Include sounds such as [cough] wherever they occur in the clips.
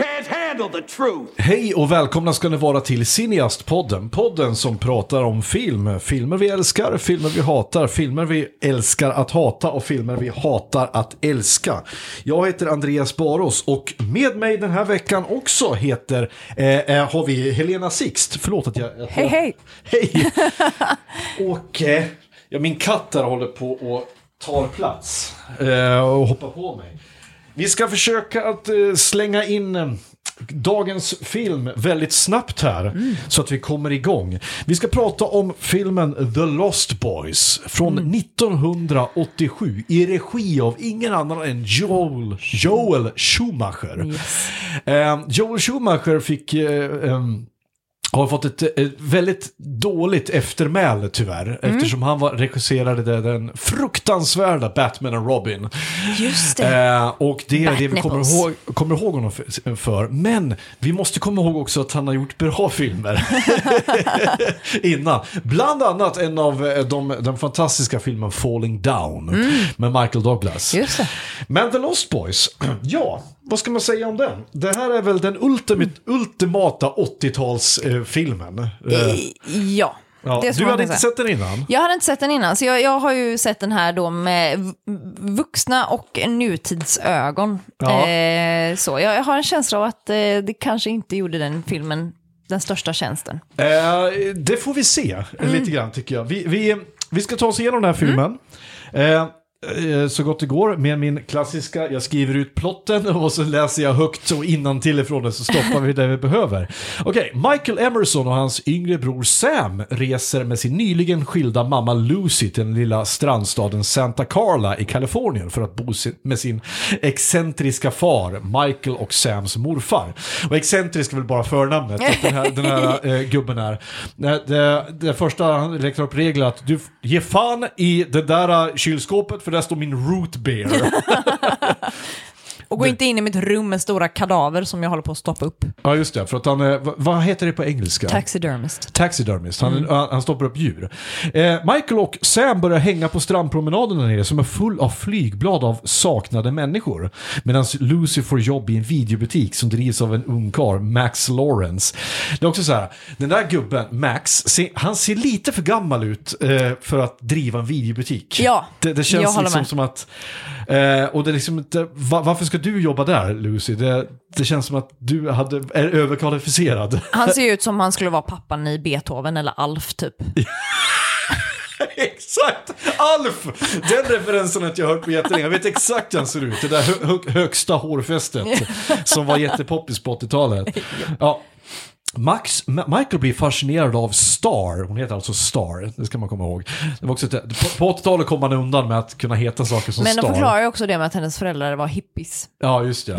You can't handle the truth! Hej och välkomna ska ni vara till Cineast-podden. Podden som pratar om film. Filmer vi älskar, filmer vi hatar, filmer vi älskar att hata och filmer vi hatar att älska. Jag heter Andreas Baros och med mig den här veckan också heter, eh, eh, har vi Helena Sixt. Förlåt att jag... Hej, hej. Hej! [laughs] och eh, ja, min katt där håller på och tar plats eh, och hoppar på mig. Vi ska försöka att eh, slänga in eh, dagens film väldigt snabbt här så att vi kommer igång. Vi ska prata om filmen The Lost Boys från 1987 i regi av ingen annan än Joel, Joel Schumacher. Eh, Joel Schumacher fick eh, ehm, har fått ett, ett väldigt dåligt eftermäle tyvärr. Eftersom han var, regisserade den, fruktansvärda Batman och Robin. Just det. Eh, och det är det vi kommer ihåg, kommer ihåg honom för, för. Men vi måste komma ihåg också att han har gjort bra filmer. [laughs] Innan. Bland annat en av eh, de, den fantastiska filmen Falling Down. Med Michael Douglas. Mm. Just det. Men The Lost Boys, [clears throat] ja, vad ska man säga om den? Det här är väl den ultimate, ultimata 80-talsfilmen. Eh, Ja, ja. det Du hade inte sett den innan? Jag hade inte sett den innan, så jag, jag har ju sett den här då med vuxna och nutidsögon. Ja. Eh, så jag, jag har en känsla av att eh, det kanske inte gjorde den filmen den största tjänsten. Eh, det får vi se Mm. lite grann tycker jag. Vi, vi, vi ska ta oss igenom den här filmen. Eh, eh, Eh, så gott det går med min klassiska, jag skriver ut plotten [laughs] och så läser jag högt och innantill ifrån det så stoppar vi det vi behöver. Okej, Michael Emerson och hans yngre bror Sam reser med sin nyligen skilda mamma Lucy till den lilla strandstaden Santa Carla i Kalifornien för att bo med sin excentriska far, Michael och Sams morfar. Och excentrisk är väl bara förnamnet, att den här, den här eh, gubben är. Det, det, det första han räknar upp regler att du ger fan i det där kylskåpet för där står min root beer. [laughs] Och gå inte in i mitt rum med stora kadaver som jag håller på att stoppa upp. ja just det, för att han, är- vad, heter det på engelska? Taxidermist. Taxidermist, han, han, han stoppar upp djur. Eh, Michael och Sam börjar hänga på strandpromenaden där nere som är full av flygblad av saknade människor. Medan Lucy får jobb i en videobutik som drivs av en ung karl, Max Lawrence. Det är också så här, den där gubben, Max, se, han ser lite för gammal ut eh, för att driva en videobutik. Ja, det, det jag känns håller liksom med. som att, eh, och det är liksom inte, va, varför ska du jobba där Lucy? Det, det känns som att du hade, är överkvalificerad. Han ser ju ut som han skulle vara pappan i Beethoven eller Alf typ. [laughs] Exakt! Alf! Den referensen har jag hört på jättelänge. Jag vet exakt hur han ser ut. Det där hö hö högsta hårfästet [laughs] som var jättepoppis på 80-talet. Ja. Max, Ma- Michael blir fascinerad av Star, hon heter alltså Star, det ska man komma ihåg. Det var också ett, på, på 80-talet kom man undan med att kunna heta saker som Men de Star. förklarar ju också det med att hennes föräldrar var hippies. Ja, just det.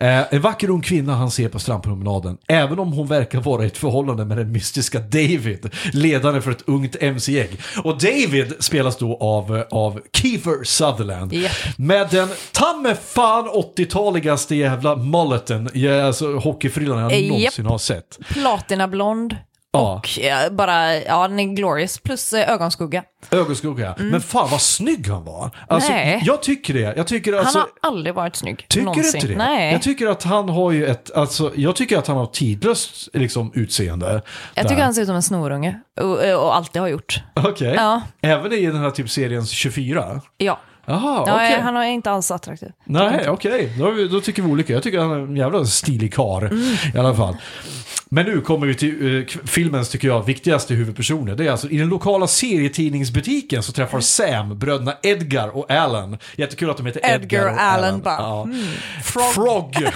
Eh, en vacker ung kvinna han ser på strandpromenaden, även om hon verkar vara i ett förhållande med den mystiska David, ledare för ett ungt MC-gäng. Och David spelas då av, eh, av Kiefer Sutherland. Japp. Med den ta mig fan 80-taligaste jävla mulleten, alltså hockeyfrillan jag Eh, japp. någonsin har sett. Platinablond. Ja. Och ja, bara, ja den är glorious. Plus eh, ögonskugga. Ögonskugga. Men fan vad snygg han var. Alltså, Mm. Nej. Jag tycker det. Jag tycker alltså... Han har aldrig varit snygg. Tycker någonsin. du inte det? Nej. Jag tycker att han har ju ett, alltså, jag tycker att han har tidlöst liksom, utseende. Jag tycker han ser ut som en snorunge. Och, och alltid har gjort. Okej. Ja. Även i den här typ seriens 24? Ja. Jaha, ja okej. Han är inte alls attraktiv. Nej, okej. Då, vi- då tycker vi olika. Jag tycker han är en jävla stilig karl Mm. i alla fall. Men nu kommer vi till eh, filmens, tycker jag, viktigaste huvudpersoner. Det är alltså i den lokala serietidningsbutiken så träffar Sam bröderna Edgar och Alan. Jättekul att de heter Edgar, Edgar och Alan. Alan bara, Ja. Frog. Frog. [laughs] [laughs]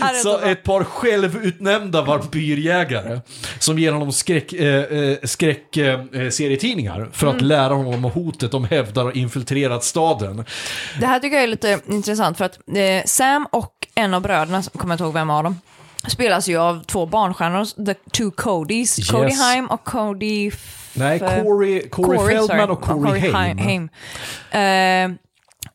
Är Så ett par självutnämnda vampyrjägare som ger honom skräck, eh, eh, skräck eh, eh, serietidningar för Mm. att lära honom om hotet de hävdar har infiltrerat staden. Det här tycker jag är lite intressant för att eh, Sam och en av bröderna, kommer jag inte ihåg vem av dem, spelas ju av två barnstjärnor, the two Codys, Yes. Cody Haim och Cody... Nej, Corey, Corey, Corey, Feldman sorry. och Corey Corey Haim. Haim. Eh,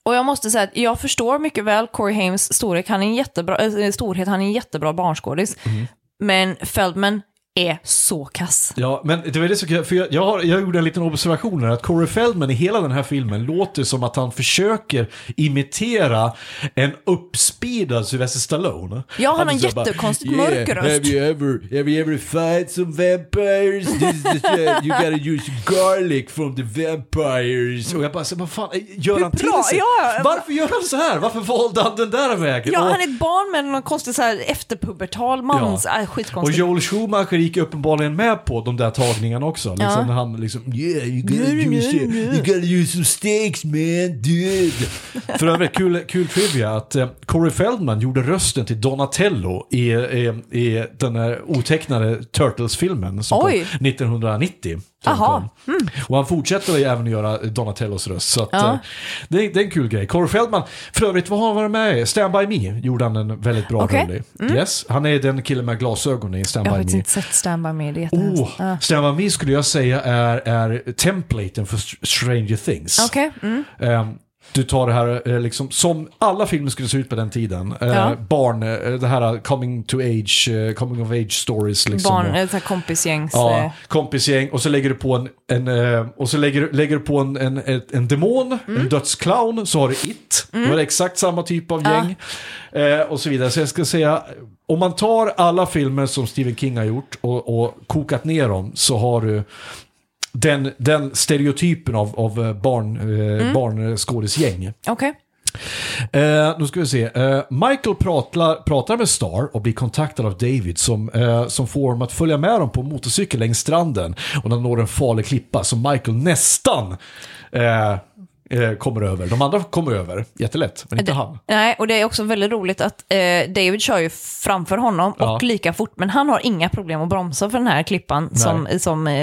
och jag måste säga att jag förstår mycket väl Corey Haims storlek. Han är en jättebra, äh, storhet, han är en jättebra barnskådis. Mm. Men Feldman är så kass. Ja, men det var det så kul, för jag, jag, har, jag gjorde en liten observation här, att Corey Feldman i hela den här filmen låter som att han försöker imitera en uppspeedad Sylvester Stallone. Ja, han har en bara, jättekonstigt mörk röst." Have you ever, have you ever fight some vampires? This, this, uh, you gotta use garlic from the vampires. Och jag bara, vad fan, gör han till bra, sig? ja. Varför gör han så här? Varför valde han den där vägen? Ja, Och- han är ett barn med någon konstig så här efterpubertal mans... Ja. Äh, Och skitkonstigt. Joel Schumacher gick uppenbarligen med på de där tagningarna också. Liksom Ja. när han liksom Yeah, you gotta, Nej, nej, use, nej. you gotta use some stakes man, dude. För övrigt, kul, kul trivia att eh, Corey Feldman gjorde rösten till Donatello i, i, i den här otecknade Turtles-filmen som Oj. kom 1990. Aha. kom. Och han fortsätter även att göra Donatellos röst. Så att, Ja. eh, det, är- det är en kul grej. Corey Feldman, för övrigt, vad har han varit med i? Stand By Me gjorde han en väldigt bra Okej. roll i. Yes, han är den killen med glasögon i Stand Jag har By Me. inte sett Stand By Me, det är. Oh, Ja. Stand By Me skulle jag säga är, är templaten för Stranger Things. Okej, mm. Ehm, du tar det här, eh, liksom, som alla filmer skulle se ut på den tiden. Eh, Ja. Barn, eh, det här coming to age, coming of age stories. Liksom, Barn, här kompisgängs... Ja, kompisgäng och så lägger du på en, en och så lägger, lägger du på en, en, en, demon, Mm. en dödsclown, så har du It. Då är det exakt samma typ av gäng. Eh, och så vidare. Så jag ska säga, om man tar alla filmer som Stephen King har gjort och, och kokat ner dem så har du den, den stereotypen av, av eh, barn, eh, Mm. barnskådisgäng. Okej. Eh, nu ska vi se. Eh, Michael pratar, pratar med Star och blir kontaktad av David som, eh, som får honom att följa med dem på motorcykel längs stranden. Och de når en farlig klippa som Michael nästan eh, eh, kommer över. De andra kommer över, jättelätt, men inte han. Nej, och det är också väldigt roligt att eh, David kör ju framför honom Ja. och lika fort, men han har inga problem att bromsa för den här klippan som, som eh,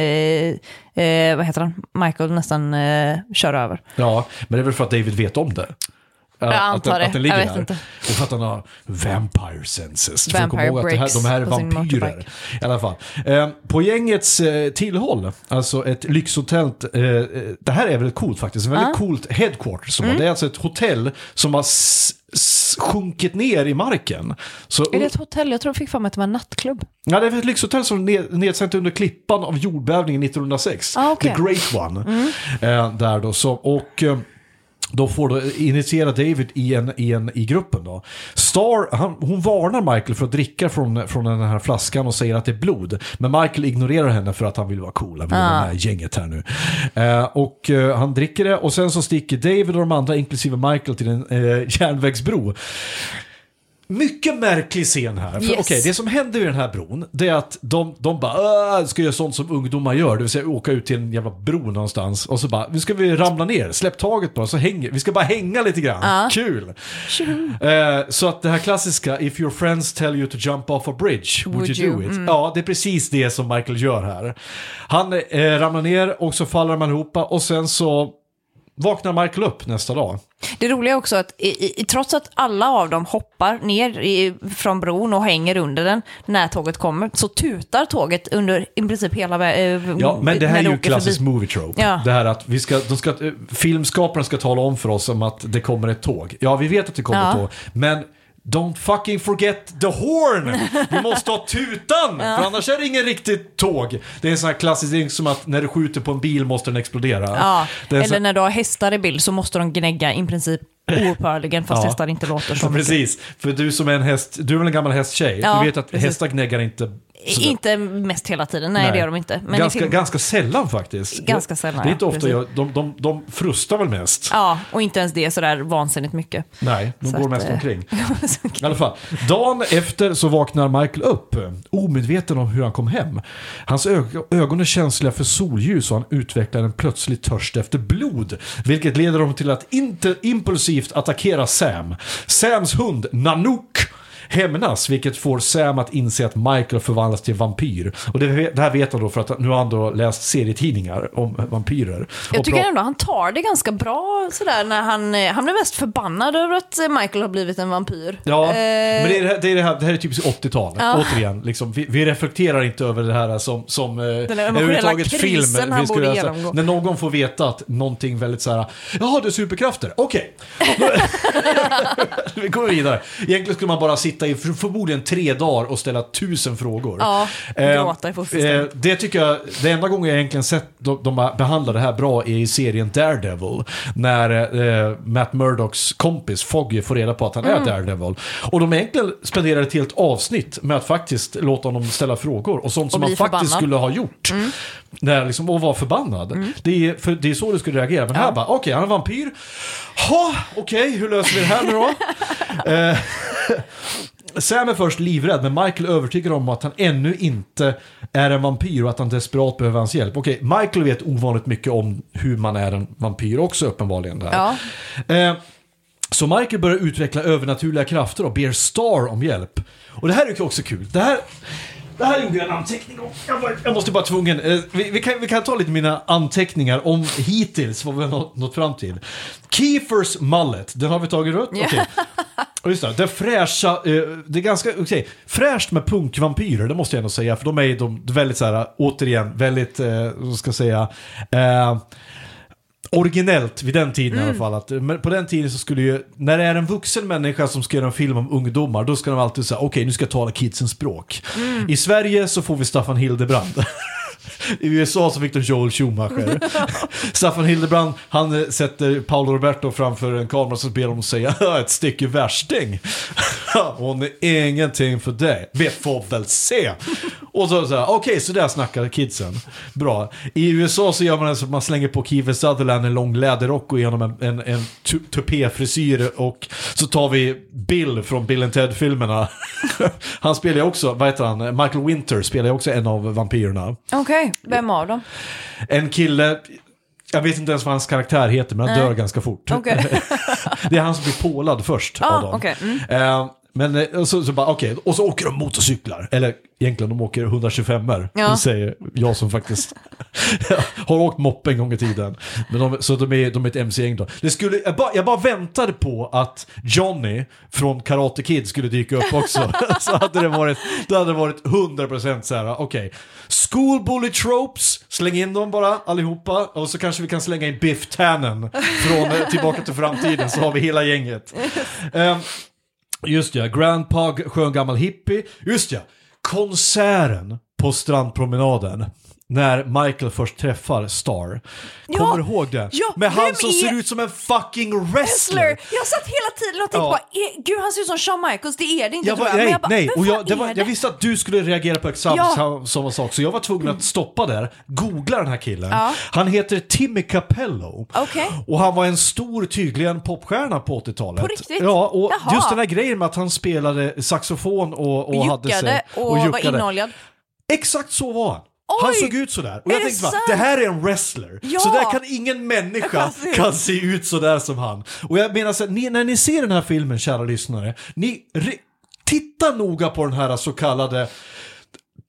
eh, vad heter han, Michael nästan eh, kör över. Ja, men det är väl för att David vet om det. Ja, Jag att antar den, det. Att den ligger Jag vet där. inte. Och för att han har vampire senses. Vampire ihåg att det här, de här är vampyrer. I alla fall. Eh, på gängets eh, tillhåll, alltså ett lyxhotell. Eh, eh, det här är väldigt coolt faktiskt. En väldigt coolt headquarters. Som Mm. Det är alltså ett hotell som har sjunkit ner i marken. Så, Är det ett hotell? Jag tror jag fick för mig att det var en nattklubb. Ja, det är ett lyxhotell som ned, nedsänt under klippan av jordbävningen 1906. Ah, okej. The Great One. Eh, där då, så, och eh, då får då initiera David i, en, i, en, i gruppen då. Star, han, hon varnar Michael för att dricka från, från den här flaskan och säger att det är blod. Men Michael ignorerar henne för att han vill vara cool, han vill vara med i gänget här nu. Eh, och eh, han dricker det och sen så sticker David och de andra, inklusive Michael, till en eh, järnvägsbro. Mycket märklig scen här. För, Yes. okej, det som händer vid den här bron, det är att de, de bara "Åh, ska göra sånt som ungdomar gör, det vill säga åka ut till en jävla bro någonstans. Och så bara, nu ska vi ramla ner, släpp taget bara, så hänger, vi ska bara hänga lite grann. Kul! Eh, så att det här klassiska, if your friends tell you to jump off a bridge, would, Would you, do you? it? Ja, det är precis det som Michael gör här. Han eh, ramlar ner och så faller man ihop och sen så vaknar Michael upp nästa dag. Det roliga är också att i, i, trots att alla av dem hoppar ner i, från bron och hänger under den när tåget kommer, så tutar tåget under i princip hela vägen. Ja, men det här är ju en klassisk movie trope. Ja. Det här att vi ska, de ska, eh, filmskaparna ska tala om för oss om att det kommer ett tåg. Ja, vi vet att det kommer Ja. ett tåg, men Don't fucking forget the horn! Vi måste ha tutan! För annars är det ingen riktigt tåg. Det är en sån här klassisk grej som att när du skjuter på en bil måste den explodera. Ja, Det är eller när du har hästar i bild så måste de gnägga i princip oupphörligen fast Ja. hästar inte låter så [laughs] Ja, mycket. precis. För du som är en häst, du är väl en gammal hästtjej? Ja, du vet att precis. hästar gnäggar inte sådär. Inte mest hela tiden, nej, det gör de inte. Men ganska, film- ganska sällan faktiskt. Ganska sällan, Det är inte ja, ofta jag, de, de, de frustar väl mest. Ja, och inte ens det sådär vansinnigt mycket. Nej, de Så går att, mest eh, [laughs] omkring. I alla fall, dagen efter så vaknar Michael upp, omedveten om hur han kom hem. Hans ög- ögon är känsliga för solljus och han utvecklar en plötslig törst efter blod. Vilket leder dem till att inte impulsivt attackera Sam. Sams hund Nanook hämnas, vilket får Sam att inse att Michael förvandlas till vampyr. Och det, det här vet han då för att nu har han då läst serietidningar om vampyrer. Jag tycker ändå han tar det ganska bra sådär när han, eh, han blir mest förbannad över att eh, Michael har blivit en vampyr. Ja, Eh, men det är det, är det, här, det här är typiskt 80-tal. Återigen, liksom, vi, vi reflekterar inte över det här som, som eh, emotionella överhuvudtaget krisen han Vi skulle borde alltså- när någon får veta att någonting väldigt så här, jaha du har superkrafter, okej. [laughs] [laughs] vi går vidare. Egentligen skulle man bara sitta sitta i för, förmodligen tre dagar och ställa tusen frågor. Ja, Eh, gråta i fosterställning. eh, Det tycker jag, det enda gången jag egentligen sett de, de behandlar det här bra är i serien Daredevil. När eh, Matt Murdochs kompis Foggy får reda på att han Mm. är Daredevil. Och de egentligen spenderar ett helt avsnitt med att faktiskt låta honom ställa frågor. Och sånt som han faktiskt förbannad. skulle ha gjort. När liksom, och var förbannad. Det, är, för det är så du skulle reagera. Men här bara, okej, han är vampyr. Ha, okej, hur löser vi det här nu då? [laughs] Eh, Sam är först livrädd, men Michael övertygar om att han ännu inte är en vampyr och att han desperat behöver hans hjälp. Okej, Michael vet ovanligt mycket om hur man är en vampyr också uppenbarligen. Där. Ja. Eh, så Michael börjar utveckla övernaturliga krafter och ber Star om hjälp. Och det här är ju också kul. Det här, det här gjorde jag en anteckning om. Jag, var, jag måste bara tvungen. Eh, vi, vi, kan, vi kan ta lite mina anteckningar om hittills vad vi har nått, fram till. Keefers mullet, den har vi tagit rött. Okej. Och Just det, fräscha, eh, det är ganska, okej, fräscht med punkvampyrer, det måste jag ändå säga, för de är de, väldigt så här, återigen, väldigt, eh, vad ska jag säga, eh, originellt vid den tiden i alla fall. Att, men på den tiden så skulle ju, när det är en vuxen människa som ska göra en film om ungdomar, då ska de alltid säga okej nu ska jag tala kidsens språk. I Sverige så får vi Staffan Hildebrand. [laughs] I USA så fick de Joel Schumacher. [laughs] Staffan Hildebrand, han eh, sätter Paolo Roberto framför en kamera så ber de säga ett stycke värsting. [laughs] Hon är ingenting för dig. Vi får väl se. Och så säger okej så där snackar kidsen. Bra. I USA så gör man det så att man slänger på Kiefer Sutherland en lång läderrock och genom en, en, en tu- tupéfrisyr och så tar vi Bill från Bill and Ted-filmerna. [laughs] Han spelar ju också, vad heter han, Michael Winter spelar ju också en av vampyrerna. Okej, vem av dem? En kille, jag vet inte ens vad hans karaktär heter, men han Nej. dör ganska fort. Okej. [laughs] det är han som blir pålad först Ah, av dem. okej, mm. Men eh, och så, så bara, okej, och så åker de motorcyklar. Eller egentligen, de åker 125 er Ja. Det säger jag som faktiskt [laughs] har åkt moppe en gång i tiden. Men de, så de är, de är ett MC-gäng då. Det skulle, jag, bara, jag bara väntade på att Johnny från Karate Kid skulle dyka upp också. [laughs] så hade det varit, det hade varit 100% så här, okej. School bully tropes, släng in dem bara allihopa. Och så kanske vi kan slänga in Biff Tannen från eh, Tillbaka till framtiden så har vi hela gänget. Ehm, Just ja, Grandpa, skön gammal hippie. Just ja, konserten på strandpromenaden. När Michael först träffar Star. Ja, Kommer du ihåg det? ja, Med han som är- ser ut som en fucking wrestler. Wrestler! Jag satt hela tiden och tänkte Ja. bara, "Eh, gud han ser ut som Shawn Michaels, det är det inte Jag, var, nej, jag bara, nej. "Vem Och jag, det var, jag det?" visste att du skulle reagera på exakt Ja. sam- samma sak, så jag var tvungen att stoppa där, googla den här killen. Ja. Han heter Timmy Capello. Okej. Och han var en stor, tydligen popstjärna på 80-talet. På riktigt? Ja, och Jaha. just den här grejen med att han spelade saxofon och, och, Och hade sig... juckade och, var inoljad. Exakt så var han. Han Oj! såg ut sådär. Och jag tänkte bara, det här är en wrestler. Ja! Så där kan ingen människa kan se ut. kan se ut sådär som han. Och jag menar så här, ni, när ni ser den här filmen, kära lyssnare, ni titta noga på den här så kallade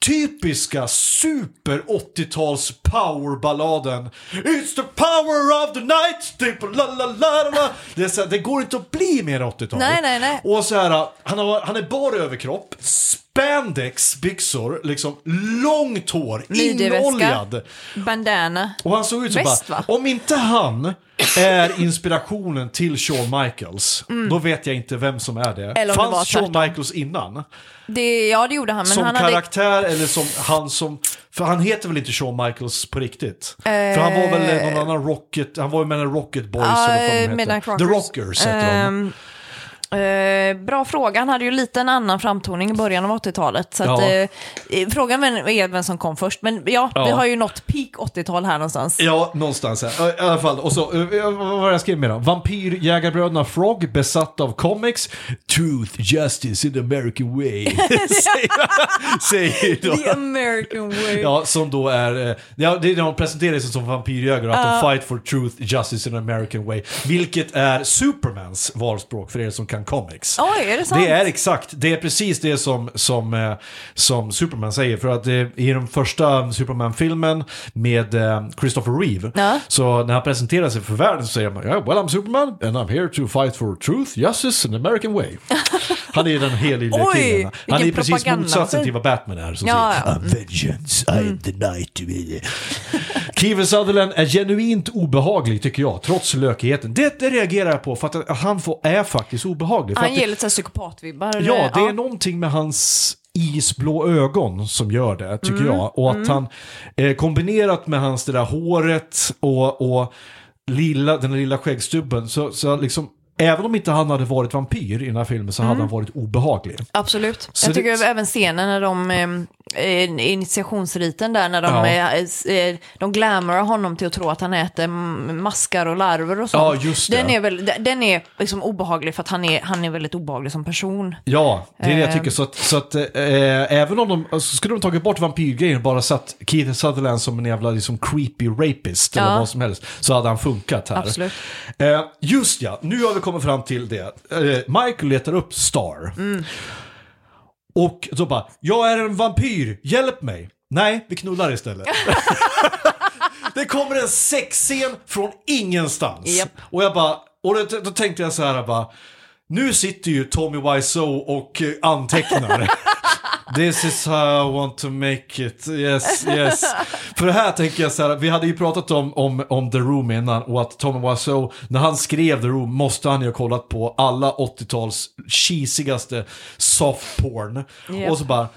typiska super 80-tals powerballaden It's the power of the night typ, la, la, la, la, la. Det, är så här, det går inte att bli mer 80-tal. Nej, nej, nej. Och så här, han, har, han är bara överkropp, spandex byxor, liksom långt hår, inoljad. Bandana. Och han såg ut som bara, va? om inte han är inspirationen till Shawn Michaels, då vet jag inte vem som är det. Mm. Eller om det var Fanns Shawn tvärtom. Michaels innan? Det, ja, det gjorde han, men som han hade... karaktär eller som han som... För han heter väl inte Shawn Michaels på riktigt? För han var väl någon annan Rocket, han var ju med en Rocket Boys Ja, eller vad de heter. Midnight The Rockers. Heter de. Eh, bra fråga. Han hade ju lite en annan framtoning i början av 80-talet. Så att, Ja. eh, eh, frågan är vem som kom först. Men ja, Ja. vi har ju nått peak 80-tal här någonstans. Ja, någonstans här. I alla fall, och så, eh, vad var jag skrev med då? Vampyrjägarbröderna Frog, besatt av comics. Truth, justice in the American way. [laughs] säger, då. The American way. Ja, som då är, eh, ja, det är när de presenterar sig som vampyrjägare, att de fight for truth, justice in an American way. Vilket är Supermans valspråk för er som kan comics. Oj, är det sant? Det är exakt, det är precis det som, som, eh, som Superman säger. För att eh, i den första Superman-filmen med eh, Christopher Reeve, Ja. så när han presenterar sig för världen så säger han yeah, Well I'm Superman and I'm here to fight for truth, justice and American way. [laughs] Han är den Oj, killen. Han är precis motsatsen till vad Batman är. Som Ja, säger ja. "I'm vengeance, I am the night. [laughs] Kiefer Sutherland är genuint obehaglig tycker jag, trots lökigheten. Det, det reagerar jag på för att han får, är faktiskt obehaglig. Han ger lite psykopatvibbar. Ja, det är ja. någonting med hans isblå ögon som gör det, tycker Mm, jag. Och att han, eh, kombinerat med hans det där håret och, och lilla, den lilla skäggstubben, så, så liksom, även om inte han hade varit vampyr i den här filmen så Mm. hade han varit obehaglig. Absolut. Så jag tycker det- även scenen när de, eh, initiationsriten där, när de, Ja. eh, s- eh, de glamorar honom till att tro att han äter maskar och larver och sånt. Ja, just det. Den är, väl, den är liksom obehaglig för att han är, han är väldigt obehaglig som person. Ja, det är det jag Eh. tycker. Så att, så att eh, även om de, alltså, skulle de tagit bort vampyrgrejen och bara satt Keith Sutherland som en jävla liksom, creepy rapist eller Ja. vad som helst, så hade han funkat här. Absolut. Eh, just ja, nu har vi kommit fram till det. Eh, Michael letar upp Star. Mm. Och så bara, jag är en vampyr, hjälp mig. Nej, vi knullar istället. [laughs] det kommer en sexscen från ingenstans. Japp. Och jag bara, och då, då tänkte jag så här bara, nu sitter ju Tommy Wiseau och eh, antecknar. [laughs] This is how I want to make it, yes, yes. För det här tänker jag så här, vi hade ju pratat om, om, om The Room innan och att Tommy Wiseau, när han skrev The Room måste han ju ha kollat på alla 80-tals cheesigaste soft porn. Japp. Och så bara,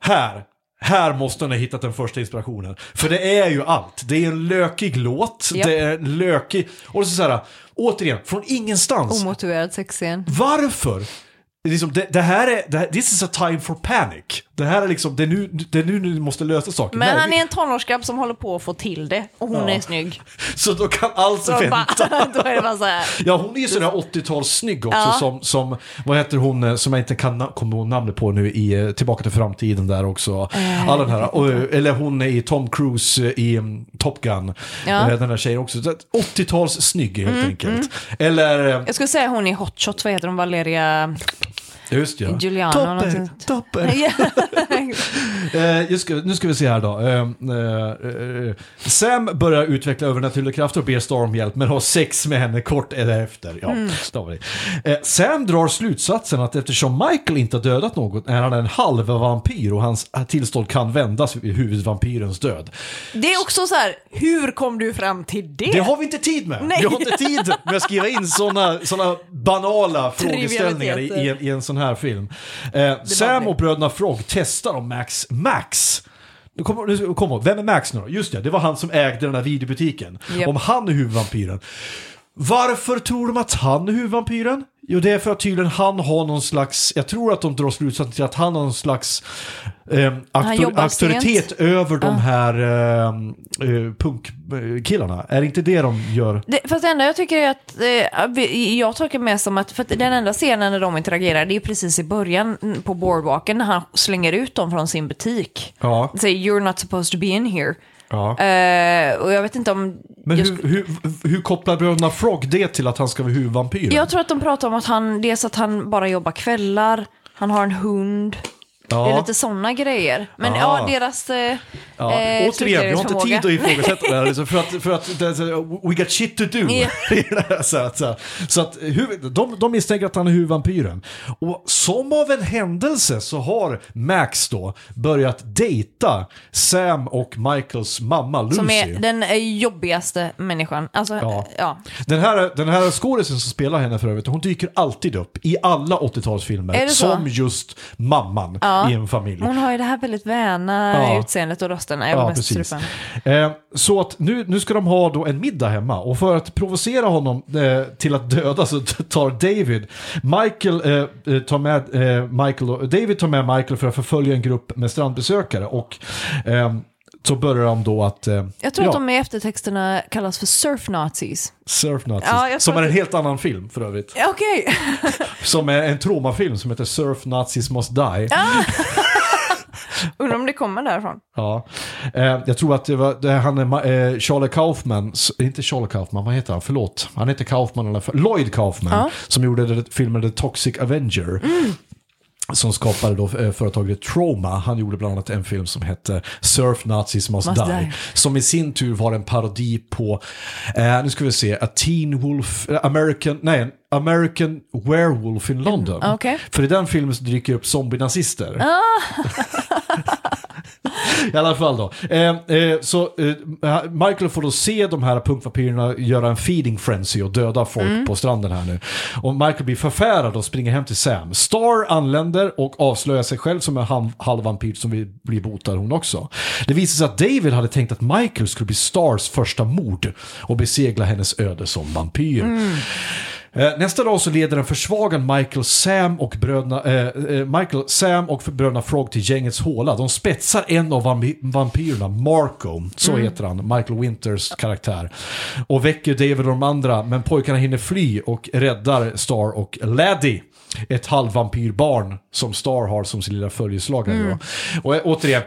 här, här måste han ha hittat den första inspirationen. För det är ju allt. Det är en lökig låt, Japp. det är en lökig... Och så, så här, återigen, från ingenstans. Omotiverad sexscen. Varför? Det, är liksom, det, det här är, det här, this is a time for panic. Det här är liksom, det är nu, det är nu du måste lösa saker. Men Nej, han är en tonårsgrabb som håller på att få till det och hon Ja. är snygg. [laughs] Så då kan allt Så vänta. bara, [laughs] då är det bara så här. Ja, hon är ju sådär 80-talssnygg också Ja. som, som, vad heter hon, eh, som jag inte kan komma ihåg namnet på nu i eh, Tillbaka till framtiden där också. Eh, Alla den här, och, eller hon är i Tom Cruise i um, Top Gun. Ja. Mm, Den där tjejen också. Så att 80-tals snygg helt enkelt. Eller, eh, Jag skulle säga hon är Hot Shot, vad heter hon, Valeria... just ja. Giuliano Topper, eller något sånt. topper. [laughs] [laughs] Eh, ska- nu ska vi se här då. Eh, eh, eh, Sam börjar utveckla övernaturliga krafter och ber Star om hjälp, men har sex med henne kort därefter. Ja, Mm. Eh, Sam drar slutsatsen att eftersom Michael inte har dödat något är han en halv vampyr och hans tillstånd kan vändas vid huvudvampyrens död. Det är också så här, hur kom du fram till det? Det har vi inte tid med. Nej. Vi har inte tid med att skriva in sådana såna banala [laughs] frågeställningar i, i, en, i en sån här film. Eh, Sam och bröderna Frog testar om Max Max. Nu kommer, nu kommer, vem är Max nu då? Just det, det var han som ägde den här videobutiken. Japp. Om han är huvudvampyren. Varför tror de att han är huvudvampyren? Jo, det är för att tydligen han har någon slags, jag tror att de drar slutsatsen till att han har någon slags eh, auktor, auktoritet sent. över de här eh, eh, punkkillarna. Är det inte det de gör? Det, fast det enda jag tycker är att, eh, jag tolkar mer som att, för att den enda scenen när de interagerar, det är precis i början på boardwalken när han slänger ut dem från sin butik. Ja. Säger you're not supposed to be in here. Ja. Eh, och jag vet inte om... Men jag, hur, sk- hur, hur kopplar bröderna Frog det till att han ska vara huvudvampyren? jag tror att de pratar om att han, dels att han bara jobbar kvällar, han har en hund. Det är ja. lite sådana grejer. Men Ah. ja, deras... Eh, Ja. eh, Återigen, vi har inte tid att ifrågasätta [laughs] det här. Liksom, för att, för att we got shit to do. Ja. [laughs] så att, så att, så att de, de misstänker att han är huvudvampyren. Och som av en händelse så har Max då börjat dejta Sam och Michaels mamma Lucy. Som är den eh, jobbigaste människan. Alltså, Ja. ja. Den här, den här skådisen som spelar henne för övrigt, hon dyker alltid upp i alla 80-talsfilmer Är det så? som just mamman Ja. I en familj. Hon har ju det här väldigt väna Ja. utseendet och rösten. Ja, precis. Eh, så att nu, nu ska de ha då en middag hemma och för att provocera honom eh, till att döda så tar David, Michael eh, tar med Michael, David tar med Michael för att förfölja en grupp med strandbesökare och eh, så börjar de då att... Eh, Jag tror ja, att de i eftertexterna kallas för surf nazis. Surf Nazis, Ja, som är en helt annan film för övrigt. Okej. [laughs] Som är en traumafilm som heter Surf Nazis Must Die. [laughs] Undrar om det kommer därifrån. Ja. Eh, jag tror att det var det, han är ma- eh, Charlie Kaufman, inte Charlie Kaufman, vad heter han? Förlåt. Han heter Kaufman, eller Lloyd Kaufman, Ja. som gjorde filmen The Toxic Avenger. Som skapade då eh, företaget Trauma. Han gjorde bland annat en film som hette Surf Nazis Must, Must Die. Die. Som i sin tur var en parodi på, eh, nu ska vi se, A Teen Wolf, eh, American, nej, American Werewolf in London. okej. För i den filmen så dyker upp zombie-nazister. [laughs] [laughs] I alla fall då. Eh, eh, så eh, Michael får då se de här punkvampyrerna göra en feeding frenzy och döda folk på stranden här nu. Och Michael blir förfärad och springer hem till Sam. Star anländer och avslöjar sig själv som en halv- halvvampyr som vill bli botad hon också. Det visar sig att David hade tänkt att Michael skulle bli Stars första mord och besegla hennes öde som vampyr. Eh, Nästa dag så leder en försvagad Michael, Sam och bröderna, eh, eh, Michael, Sam och bröderna Frog till gängets håla. De spetsar en av vampyrerna, Marco, så heter han, Michael Winters karaktär. Och väcker David och de andra, men pojkarna hinner fly och räddar Star och Laddie. Ett halvvampyrbarn som Star har som sin lilla följeslagare. då. Och eh, återigen,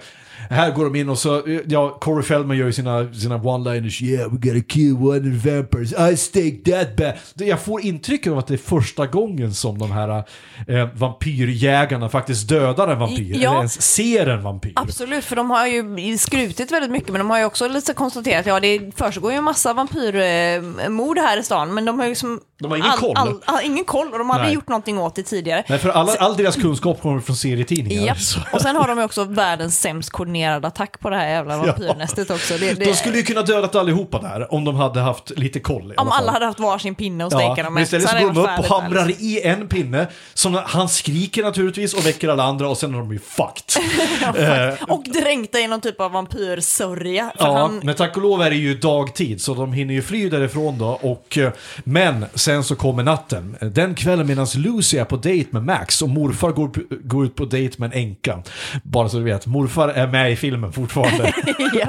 här går de in och så, ja, Corey Feldman gör ju sina, sina one-liners. Yeah, we gotta kill one of the vampires. I stake that back. Jag får intrycket av att det är första gången som de här eh, vampyrjägarna faktiskt dödar en vampyr. Ja. Eller ens ser en vampyr. Absolut, för de har ju skrutit väldigt mycket, men de har ju också lite konstaterat, ja det försiggår ju en massa vampyrmord här i stan, men de har ju liksom... De har ingen koll. all, ingen koll, och de har Nej. aldrig gjort någonting åt det tidigare. Nej, för alla, all deras kunskap kommer från serietidningar. Japp. Så. Och sen har de ju också världens sämst koordinerade attack på det här jävla vampyrnästet också. Det, det, De skulle ju kunna dödat allihopa där om de hade haft lite koll. i om alla hade haft varsin pinne och steka dem men med. istället så hade går de upp och hamrar i en pinne. Som han skriker naturligtvis och väcker alla andra och sen är de ju fucked. [laughs] Eh, Och dränkta i någon typ av vampyrsörja. Ja, han, men tack och lov är det ju dagtid så de hinner ju fly därifrån då. Och, eh, men sen så kommer natten. Den kvällen medan Lucy är på dejt med Max och morfar går, går ut på dejt med en änka. Bara så du vet, morfar är med i filmen fortfarande. [laughs] ja.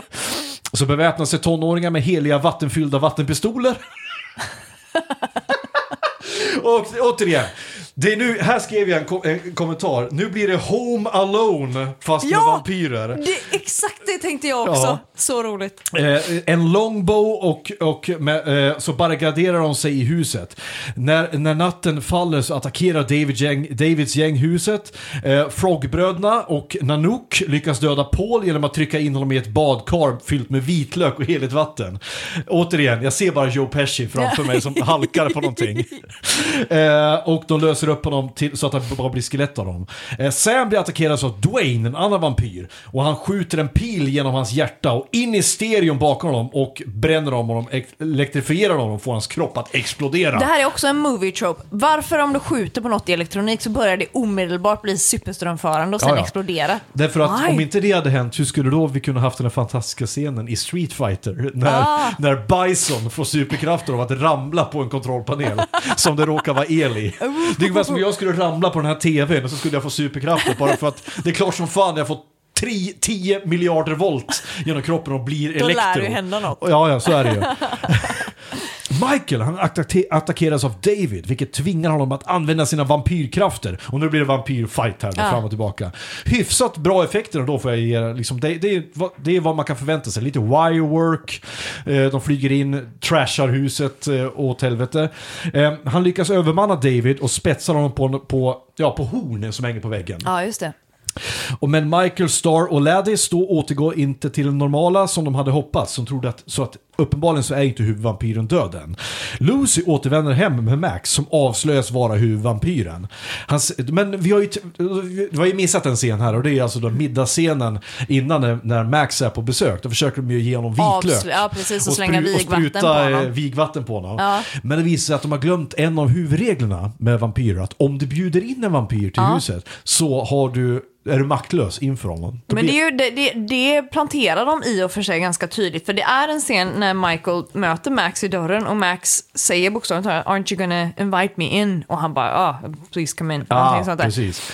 så beväpnar sig tonåringar med heliga vattenfyllda vattenpistoler. [laughs] Och återigen, det är nu, här skrev jag en, ko- en kommentar. Nu blir det Home Alone fast med Ja! vampyrer. Det, exakt det tänkte jag också. Ja. Så roligt. Eh, en longbow och, och med, eh, så barrikaderar de sig i huset. När, när natten faller så attackerar David gäng, Davids gäng huset. Eh, Frogbröderna och Nanook lyckas döda Paul genom att trycka in honom i ett badkar fyllt med vitlök och heligt vatten. Återigen, jag ser bara Joe Pesci framför mig som halkar på någonting. [laughs] Eh, och de löser upp honom till, så att det bara blir skelett av dem. Eh, Sam blir attackerad av Dwayne, en annan vampyr. Och han skjuter en pil genom hans hjärta och in i stereon bakom honom och bränner om honom, ek- elektrifierar honom och får hans kropp att explodera. Det här är också en movie trope. Varför om du skjuter på något i elektronik så börjar det omedelbart bli superströmförande och sen Ja, ja. explodera? Därför att Why? om inte det hade hänt, hur skulle då vi kunna haft den här fantastiska scenen i Street Fighter? [laughs] När, Ah. när Bison får superkrafter av att ramla på en kontrollpanel [laughs] som det råkar vara el i. Det är ungefär som om jag skulle ramla på den här tvn och så skulle jag få superkrafter bara för att det är klart som fan jag får 3, 10 miljarder volt genom kroppen och blir Då elektro. lär det ju hända något. Ja, ja, så är det ju. Michael han attack- attackeras av David, vilket tvingar honom att använda sina vampyrkrafter. Och nu blir det vampyrfight här, Ja. fram och tillbaka. Hyfsat bra effekter då får jag ge liksom, det, det, är, det är vad man kan förvänta sig. Lite wirework, eh, de flyger in, trashar huset eh, åt helvete. Eh, han lyckas övermanna David och spetsar honom på, på, ja, på hornen som hänger på väggen. Ja, just det. Och men Michael, Star och Laddie då återgår inte till det normala som de hade hoppats. Som trodde att, så att uppenbarligen så är inte huvudvampyren död än. Lucy återvänder hem med Max som avslöjas vara huvudvampyren. Han, s- men vi har ju, vi har ju missat en scen här och det är alltså då middagsscenen innan när, när Max är på besök. Då försöker de ju ge honom vitlök. Avsl- ja, precis, och slänga spru- vigvatten spruta, på honom. eh, vigvatten på honom. Ja. Men det visar sig att de har glömt en av huvudreglerna med vampyrer. Att om du bjuder in en vampyr till huset så har du, är du maktlös inför honom. Men det, är ju, det, det, det planterar de i och för sig ganska tydligt. För det är en scen när Michael möter Max i dörren och Max säger bokstavligt talat “Aren't you gonna invite me in?” och han bara “Ah, please come in”. Ja, sånt där. precis.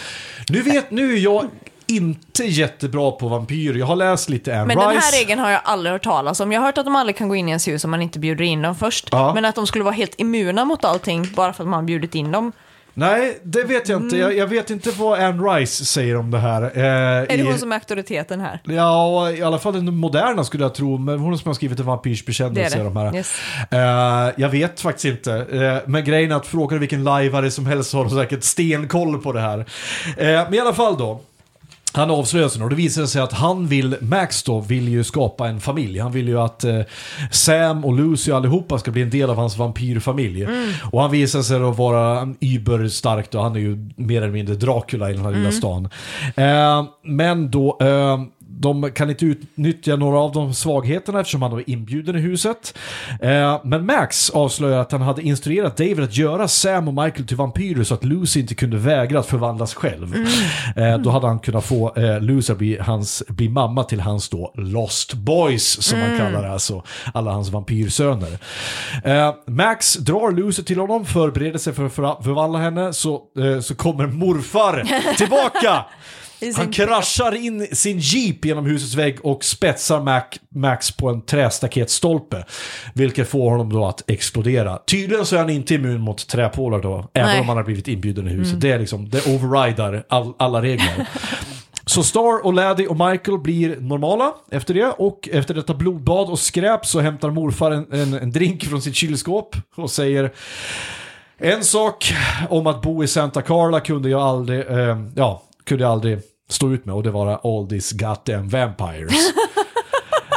Nu, vet, nu är jag inte jättebra på vampyrer. Jag har läst lite Anne Men Rice. den här regeln har jag aldrig hört talas om. Jag har hört att de aldrig kan gå in i ens hus om man inte bjuder in dem först. Ja. Men att de skulle vara helt immuna mot allting bara för att man bjudit in dem. Nej, det vet jag inte. Jag, jag vet inte vad Anne Rice säger om det här. Eh, Är det i, hon som är auktoriteten här? Ja, i alla fall den moderna skulle jag tro. Men hon som har skrivit en vampyrsbekännelse. Det är det. De här. Yes. Eh, jag vet faktiskt inte. Eh, men grejen är att frågar vilken lajvare som helst så har de säkert stenkoll på det här. Eh, men i alla fall då. Han avslöjas nu och det visar sig att han vill, Max då, vill ju skapa en familj. Han vill ju att eh, Sam och Lucy och allihopa ska bli en del av hans vampyrfamilj. Och han visar sig då vara überstark då, han är ju mer eller mindre Dracula i den här lilla stan. Eh, men då, eh, de kan inte utnyttja några av de svagheterna eftersom han var inbjuden i huset. Eh, men Max avslöjar att han hade instruerat David att göra Sam och Michael till vampyrer så att Lucy inte kunde vägra att förvandlas själv. Eh, då hade han kunnat få eh, Lucy att bli, hans, bli mamma till hans då Lost Boys som man kallar det, alltså alla hans vampyrsöner. Max drar Lucy till honom, förbereder sig för att för- förvandla henne, så, så kommer morfar [laughs] tillbaka! Sin- Han kraschar in sin jeep genom husets vägg och spetsar Mac, Max på en trästaketstolpe. Vilket får honom då att explodera. Tydligen så är han inte immun mot träpålar då, även Nej. om han har blivit inbjuden i huset. Det är liksom, det overrider all, alla regler. Så Star och Laddie och Michael blir normala efter det och efter detta blodbad och skräp så hämtar morfar en, en, en drink från sitt kylskåp och säger en sak om att bo i Santa Carla kunde jag aldrig, eh, ja, kunde jag aldrig stå ut med och det var all these goddamn vampires. [laughs]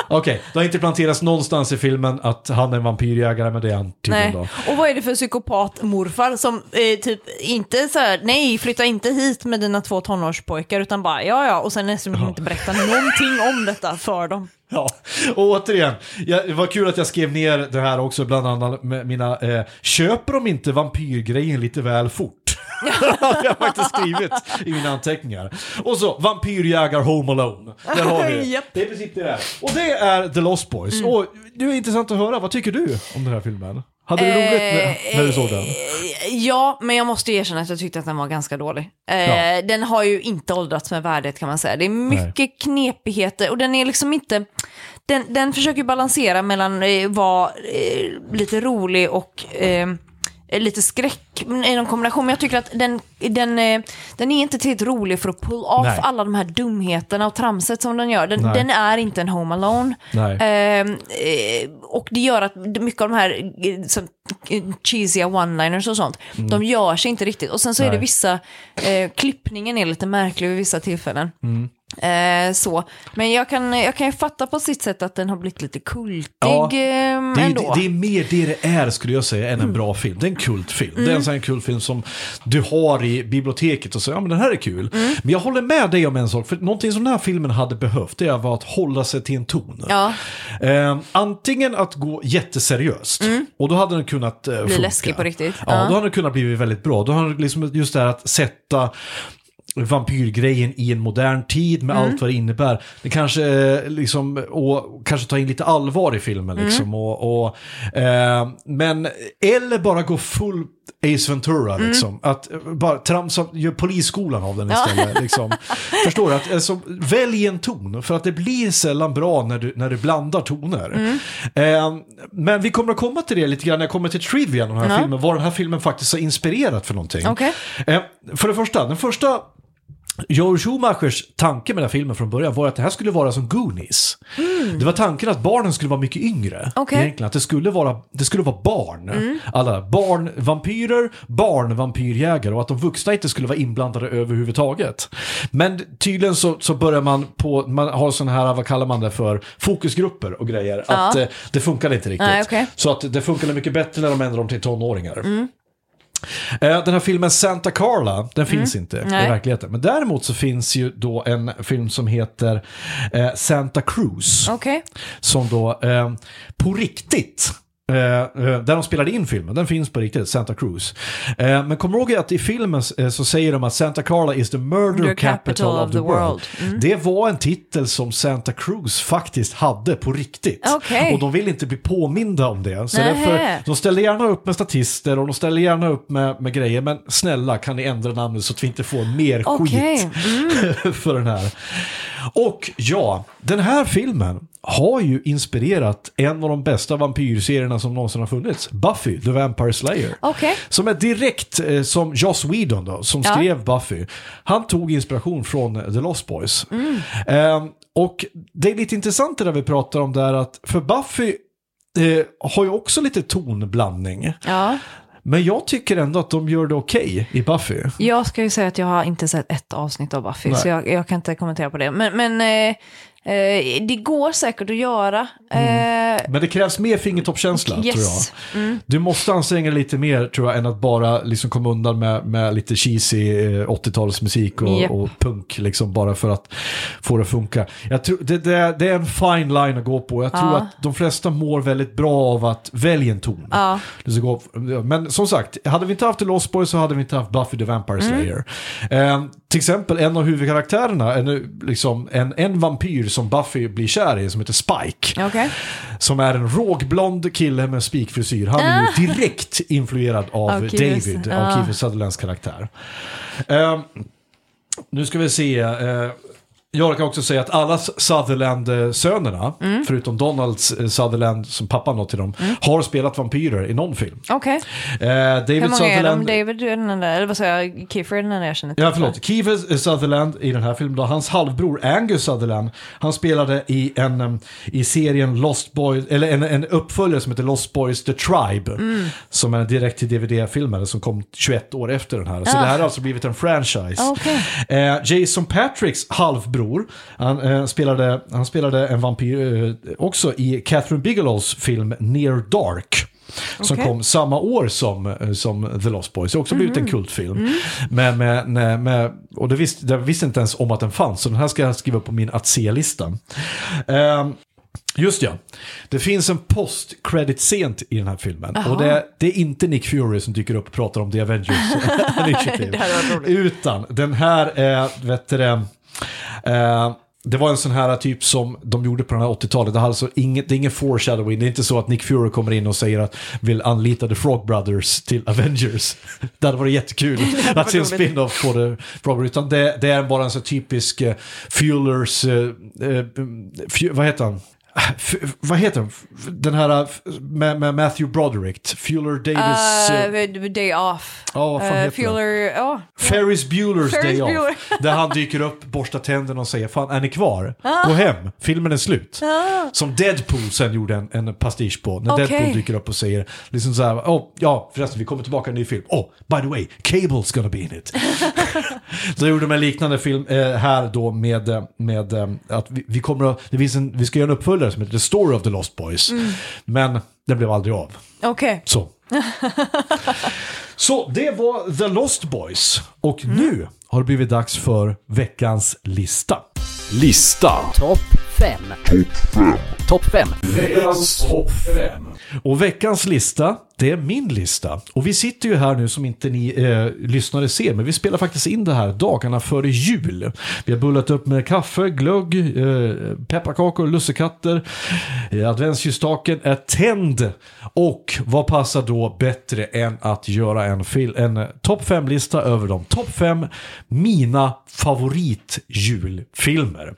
Okej, det har inte planterats någonstans i filmen att han är en vampyrjägare, men det är han tydligen Nej. då. Och vad är det för psykopat-morfar som eh, typ inte så här, nej, flytta inte hit med dina två tonårspojkar, utan bara ja, ja, och sen nästan inte berätta någonting om detta för dem. [laughs] Ja, och återigen, jag, det var kul att jag skrev ner det här också, bland annat med mina, eh, köper de inte vampyrgrejen lite väl fort? Hade [laughs] jag faktiskt skrivit i mina anteckningar. Och så, vampyrjägar Home Alone. Där har vi det. Japp. Det är precis det där. Och det är The Lost Boys. Och det är intressant att höra, vad tycker du om den här filmen? Hade du roligt när, när du såg den? Ja, men jag måste erkänna att jag tyckte att den var ganska dålig. Eh, Ja. Den har ju inte åldrats med värdet kan man säga. Det är mycket knepigheter och den är liksom inte... Den, den försöker balansera mellan eh, vara eh, lite rolig och eh, lite skräck i någon kombination. Men jag tycker att den, den, eh, den är inte tillräckligt rolig för att pull off Nej. alla de här dumheterna och tramset som den gör. Den, Nej. den är inte en Home Alone. Nej. Ehm, eh, och det gör att mycket av de här eh, eh, cheesiga one-liners och sånt, de gör sig inte riktigt. Och sen så är det Mm. Nej. vissa, eh, klippningen är lite märklig vid vissa tillfällen. Mm. Eh, så. Men jag kan, jag kan ju fatta på sitt sätt att den har blivit lite kultig Ja, eh, Det är, ändå. det, det är mer det det är skulle jag säga än en bra film. Det är en kultfilm. Det är en sån kultfilm som du har i biblioteket och säger ja men den här är kul. Men jag håller med dig om en sak, för någonting som den här filmen hade behövt det var att hålla sig till en ton. Ja. Eh, antingen att gå jätteseriöst och då hade den kunnat eh, funka. läskig på riktigt. Ja, Ja. då hade den kunnat bli väldigt bra. Då hade det liksom just det här att sätta vampyrgrejen i en modern tid med allt vad det innebär. Det kanske eh, liksom, och kanske ta in lite allvar i filmen liksom. Och, och, eh, men, eller bara gå full Ace Ventura liksom. Att eh, bara tramsa, gör polisskolan av den istället. Liksom. [laughs] Förstår du? Att, alltså, välj en ton, för att det blir sällan bra när du, när du blandar toner. Eh, men vi kommer att komma till det lite grann när jag kommer till trivia om den här Ja. filmen, vad den här filmen faktiskt har inspirerat för någonting. Eh, för det första, den första Joel Schumachers tanke med den här filmen från början var att det här skulle vara som Goonies. Det var tanken att barnen skulle vara mycket yngre. Okej. Egentligen, att det skulle vara, det skulle vara barn. Alla barn, vampyrer, barn, vampyrjägare och att de vuxna inte skulle vara inblandade överhuvudtaget. Men tydligen så, så börjar man på, man har sådana här, vad kallar man det för, fokusgrupper och grejer. Att eh, det funkade inte riktigt. Nej, okej. Så att det funkade mycket bättre när de ändrade dem till tonåringar. Eh, Den här filmen Santa Carla, den finns inte i Nej. verkligheten. Men däremot så finns ju då en film som heter eh, Santa Cruz. Okej. Som då eh, på riktigt Eh, eh, där de spelade in filmen, den finns på riktigt, Santa Cruz. Eh, men kommer du ihåg att i filmen eh, så säger de att Santa Carla is the murder capital, of the world. Mm. Det var en titel som Santa Cruz faktiskt hade på riktigt. Okej. Och de vill inte bli påminda om det. Så därför, de ställer gärna upp med statister och de ställer gärna upp med, med grejer. Men snälla kan ni ändra namnet så att vi inte får mer Okej. skit [laughs] för den här. Och ja, den här filmen har ju inspirerat en av de bästa vampyrserierna som någonsin har funnits. Buffy, The Vampire Slayer. Okej. Som är direkt eh, som Joss Whedon då, som Ja. skrev Buffy. Han tog inspiration från The Lost Boys. Mm. Eh, och det är lite intressant det där vi pratar om där att för Buffy eh, har ju också lite tonblandning. Ja. Men jag tycker ändå att de gör det okej i Buffy. Jag ska ju säga att jag har inte sett ett avsnitt av Buffy, Nej. så jag, jag kan inte kommentera på det. Men, men Eh, det går säkert att göra. Eh, Men det krävs mer fingertoppskänsla Yes. tror jag. Du måste anstränga dig lite mer tror jag än att bara liksom komma undan med, med lite cheesy eh, 80-talsmusik och, Japp. och punk liksom bara för att få det att funka. Jag tror, det, det, är, det är en fine line att gå på. Jag tror Ja. att de flesta mår väldigt bra av att välja en ton. Ja. Men som sagt, hade vi inte haft The Lost Boys så hade vi inte haft Buffy the Vampire Mm. Slayer. Eh, till exempel en av huvudkaraktärerna, en, liksom, en, en vampyr som Buffy blir kär i som heter Spike. Okej. Som är en rågblond kille med spikfrisyr. Han är ju direkt influerad av Kiefer- David, av Kiefer Sutherlands karaktär. Eh, nu ska vi se. eh, jag kan också säga att alla Sutherland-sönerna, Mm. förutom Donalds eh, Sutherland som pappan då till dem, har spelat vampyrer i någon film. Okej. Eh, Hur David många är de? Sutherland... David är den enda, eller vad säger jag? Kiefer är den enda jag känner till. Ja, förlåt. Kiefer Sutherland i den här filmen, då, hans halvbror Angus Sutherland, han spelade i, en, i serien Lost Boys, eller en, en uppföljare som heter Lost Boys The Tribe, Mm. som är en direkt till DVD-filmare som kom 21 år efter den här. Så det här har alltså blivit en franchise. Ah, okej. Eh, Jason Patricks halvbror, han, eh, spelade, han spelade en vampyr eh, också i Catherine Bigelows film Near Dark. Som Okej. kom samma år som, eh, som The Lost Boys. Det har också blivit Mhm. en kultfilm. Mm. Med, med, med, och det visste, jag visste inte ens om att den fanns, så den här ska jag skriva på min att se-lista. Ehm, Just ja, det finns en post-credit-scen i den här filmen. Och det, det är inte Nick Fury som dyker upp och pratar om The Avengers. [laughs] [laughs] Utan den här är, vet du eh, det var en sån här typ som de gjorde på den här 80-talet. Det, alltså inget, det är ingen foreshadowing. Det är inte så att Nick Fury kommer in och säger att vill anlita The Frog Brothers till Avengers. [laughs] Det hade varit jättekul [laughs] att se en spin-off på The Frog Brothers. Utan det, det är bara en så typisk uh, Fuelers, eh, eh, fu- vad heter han? Vad heter den? Den här eh, med, med Matthew Broderick, Fueler Davis... Uh, day off. Ja, vad fan Eh, heter Fueler, ja. Ferris Bueller's Ferris Day Off. Bueller. [laughs] Där han dyker upp, borstar tänderna och säger Fan, är ni kvar? Gå hem, filmen är slut. Som Deadpool sen gjorde en, en pastisch på. När Okej. Deadpool dyker upp och säger liksom så här, oh, ja förresten vi kommer tillbaka i en ny film. Oh, by the way, Cable's gonna be in it. [laughs] så gjorde de en liknande film eh, här då med, med att vi, vi kommer att, det finns en, vi ska göra en uppföljare som heter The Story of the Lost Boys. Men den blev aldrig av. Okej. Så. [laughs] Så det var The Lost Boys. Och nu har det blivit dags för veckans lista. Lista. Topp 5. Topp 5. Veckans topp 5. Och veckans lista, det är min lista. Och vi sitter ju här nu som inte ni eh, lyssnare ser, men vi spelar faktiskt in det här dagarna före jul. Vi har bullat upp med kaffe, glögg, eh, pepparkakor, lussekatter. Eh, adventsljusstaken är tänd. Och vad passar då bättre än att göra en, fil- en eh, topp 5-lista över de topp 5 mina favoritjulfilmer.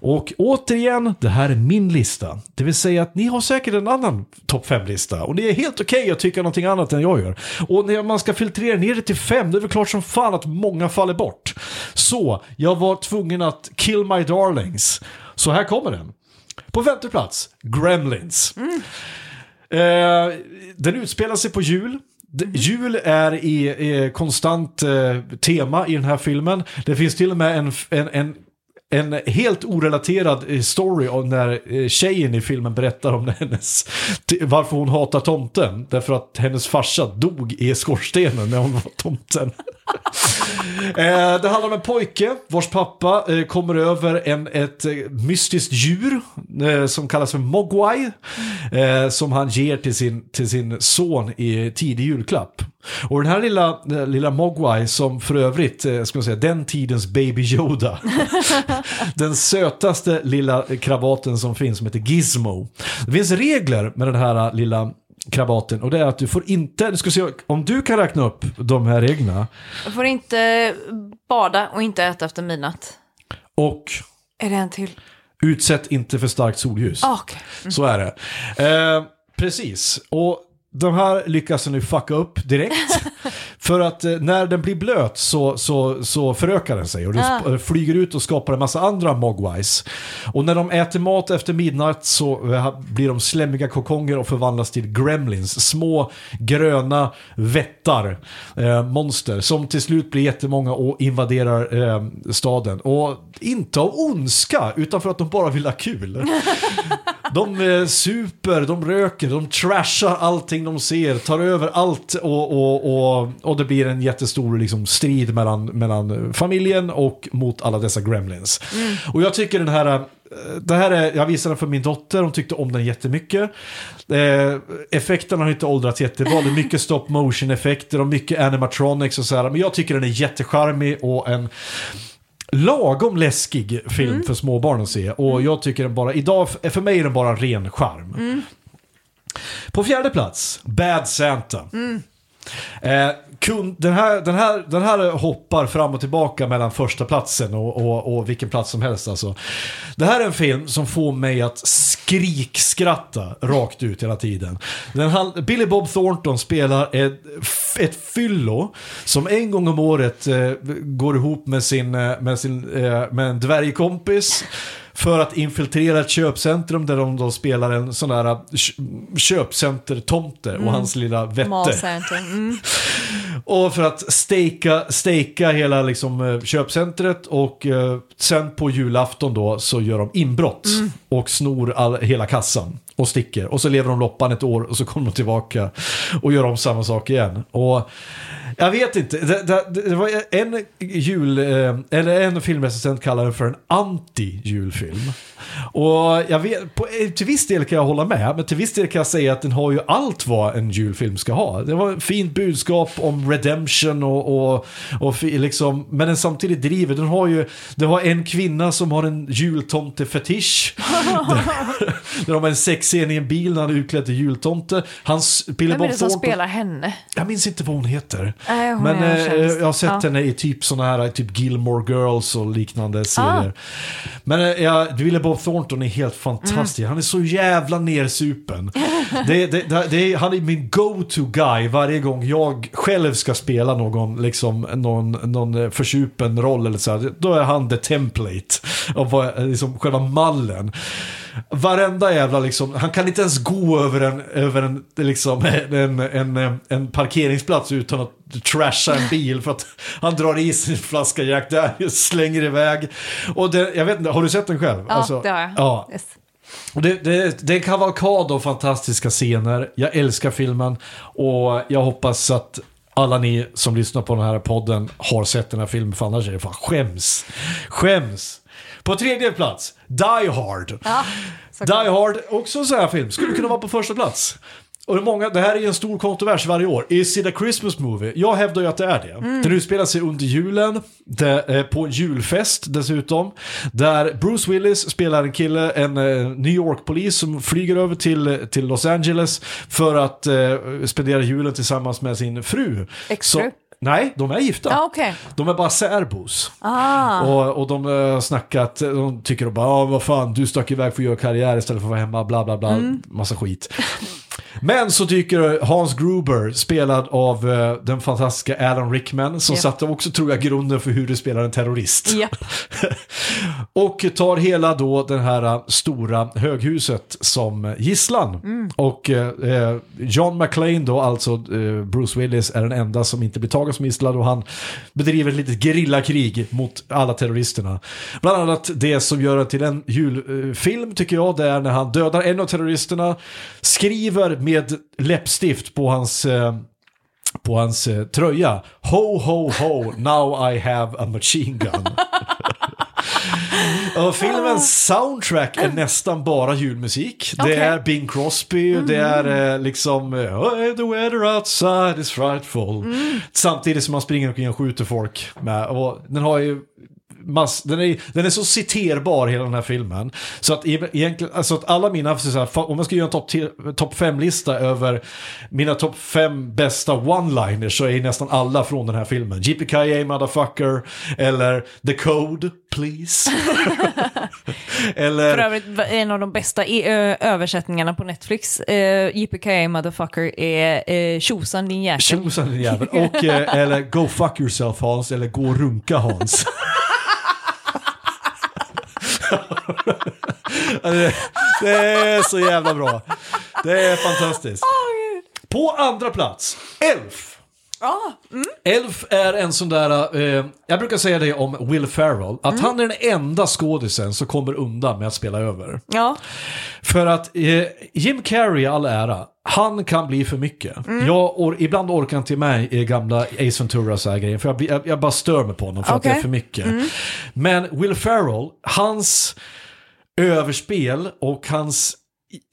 Och återigen, det här är min lista. Det vill säga att ni har säkert en annan topp 5-lista. Och det är helt okej att tycka någonting annat än jag gör. Och när man ska filtrera ner det till fem, det är väl klart som fan att många faller bort. Så, jag var tvungen att kill my darlings. Så här kommer den. På femte plats, Gremlins. Eh, den utspelar sig på jul. D- Jul är i, i konstant eh, tema i den här filmen. Det finns till och med en, en, en en helt orelaterad eh, story om när eh, tjejen i filmen berättar om [laughs] hennes, varför hon hatar tomten. Därför att hennes farsa dog i skorstenen när hon var tomten. [laughs] Eh, det handlar om en pojke vars pappa eh, kommer över en, ett eh, mystiskt djur eh, som kallas för Mogwai. Eh, som han ger till sin, till sin son i tidig julklapp. Och den här lilla, eh, lilla Mogwai som för övrigt, eh, ska man säga, den tidens Baby Yoda. [laughs] den sötaste lilla kravaten som finns som heter Gizmo. Det finns regler med den här eh, lilla krabaten och det är att du får inte, du ska se, om du kan räkna upp de här reglerna Jag får inte bada och inte äta efter midnatt. och Är det en till? utsätt inte för starkt solljus. Ah, Okej. Så är det. Eh, precis, och de här lyckas nu fucka upp direkt. [laughs] För att eh, när den blir blöt så, så, så förökar den sig och den Ah. flyger ut och skapar en massa andra mogwais. Och när de äter mat efter midnatt så eh, blir de slemmiga kokonger och förvandlas till gremlins. Små gröna vättar, eh, monster, som till slut blir jättemånga och invaderar eh, staden. Och inte av ondska, utan för att de bara vill ha kul. [laughs] De eh, super, de röker, de trashar allting de ser, tar över allt och, och, och, och det blir en jättestor liksom, strid mellan, mellan familjen och mot alla dessa gremlins. Och jag tycker den här, eh, det här är, jag visade den för min dotter, hon tyckte om den jättemycket. Eh, effekterna har inte åldrats jättebra, det är mycket stop motion effekter och mycket animatronics och så här. Men jag tycker den är jättecharmig och en lagom läskig film för småbarn att se. Och jag tycker den bara, idag, för mig är den bara ren charm. På fjärde plats, Bad Santa. Eh, kun, den, här, den, här, den här hoppar fram och tillbaka mellan första platsen och, och, och vilken plats som helst. Alltså. Det här är en film som får mig att skrikskratta rakt ut hela tiden. Den, Billy Bob Thornton spelar ett, ett fyllo som en gång om året eh, går ihop med, sin, eh, med, sin, eh, med en dvärgkompis för att infiltrera ett köpcentrum där de då spelar en sån där kö- köpcentertomte och hans lilla vette. Mm. [laughs] Och för att steka, steka hela liksom, eh, köpcentret och eh, sen på julafton då så gör de inbrott och snor all, hela kassan och sticker. Och så lever de loppan ett år och så kommer de tillbaka och gör om samma sak igen. Och jag vet inte, det, det, det var en jul, eh, eller en filmrecensent kallar den för en anti-julfilm. Och jag vet, på, eh, till viss del kan jag hålla med, men till viss del kan jag säga att den har ju allt vad en julfilm ska ha. Det var ett fint budskap om redemption och, och, och liksom, men den samtidigt driver, den har ju, det har en kvinna som har en jultomtefetisch. där, [laughs] där de har en sexscen i en bil när han är utklädd till jultomte. Hans, Vem är det som spelar henne? jag minns inte vad hon heter. Nej, men eh, jag har sett Ja. henne i typ sådana här, typ Gilmore Girls och liknande serier. Ah. Men eh, ja, Billy Bob Thornton är helt fantastisk. Mm. Han är så jävla nersupen. [laughs] det, det, det, det han är min go-to guy varje gång jag själv ska spela någon, liksom, någon, någon eh, försupen roll eller så här. Då är han the template. Av vad, eh, liksom, själva mallen. Varenda jävla liksom, han kan inte ens gå över en, över en, liksom, en, en, en, parkeringsplats utan att trasha en bil för att han drar i sin flaska Jack Daniels, slänger iväg. Och det, jag vet inte, har du sett den själv? Ja, Alltså, det har jag. Ja, Yes. och det, det, det är en kavalkad av fantastiska scener. Jag älskar filmen och jag hoppas att alla ni som lyssnar på den här podden har sett den här filmen, för annars är det fan skäms. Skäms! På tredje plats, Die Hard. Ja, Die Hard, också en sån här film, skulle kunna vara på första plats. Och det, många, det här är en stor kontrovers varje år. Is it a Christmas movie? Jag hävdar ju att det är det. Den utspelar sig under julen, det, eh, på en julfest dessutom. Där Bruce Willis spelar en kille, en eh, New York-polis som flyger över till, till Los Angeles för att eh, spendera julen tillsammans med sin fru. Exfru? Så- Nej, de är gifta. Ja, okej. De är bara särbos. Ah. Och, och de har snackat, de tycker bara, ah, vad fan, du stack iväg för att göra karriär istället för att vara hemma, bla bla bla, Mm. massa skit. Men så dyker Hans Gruber, spelad av eh, den fantastiska Alan Rickman, som Ja. satte också, tror jag, grunden för hur du spelar en terrorist. Japp. [laughs] och tar hela då den här eh, stora höghuset som gisslan. Mm. Och eh, John McClane då, alltså eh, Bruce Willis, är den enda som inte blir tagen som gisslan och han bedriver ett litet gerillakrig mot alla terroristerna. Bland annat det som gör det till en julfilm tycker jag, det är när han dödar en av terroristerna, skriver med läppstift på hans eh, på hans eh, tröja. Ho, ho, ho, now I have a machine gun. [laughs] Och filmens soundtrack är nästan bara julmusik. Det Okej. är Bing Crosby, det är eh, liksom eh, oh, The weather outside is frightful. Samtidigt som man springer omkring och skjuter folk med. Och den har ju mass, den, är, den är så citerbar hela den här filmen. Så att, egentligen, alltså att alla mina, så här, om jag ska göra en topp top 5-lista över mina topp 5 bästa one-liners så är nästan alla från den här filmen. JPKA motherfucker, eller The Code, please. [laughs] eller... För övrigt, en av de bästa översättningarna på Netflix, uh, JPKA motherfucker, är uh, tjosan din jäkel. Tjosan din jävel. Och, eh, eller Go fuck yourself Hans, eller Gå och runka Hans. [laughs] det, är så jävla bra. Det är fantastiskt. På andra plats, Elf. Elf är en sån där, eh, jag brukar säga det om Will Ferrell, att han är den enda skådisen som kommer undan med att spela över. Ja, För att eh, Jim Carrey, all ära, han kan bli för mycket. Jag or ibland orkar inte med i gamla Ace Ventura så här grejer, för jag, jag, jag bara stör mig på honom för att det är för mycket. Men Will Ferrell, hans överspel och hans,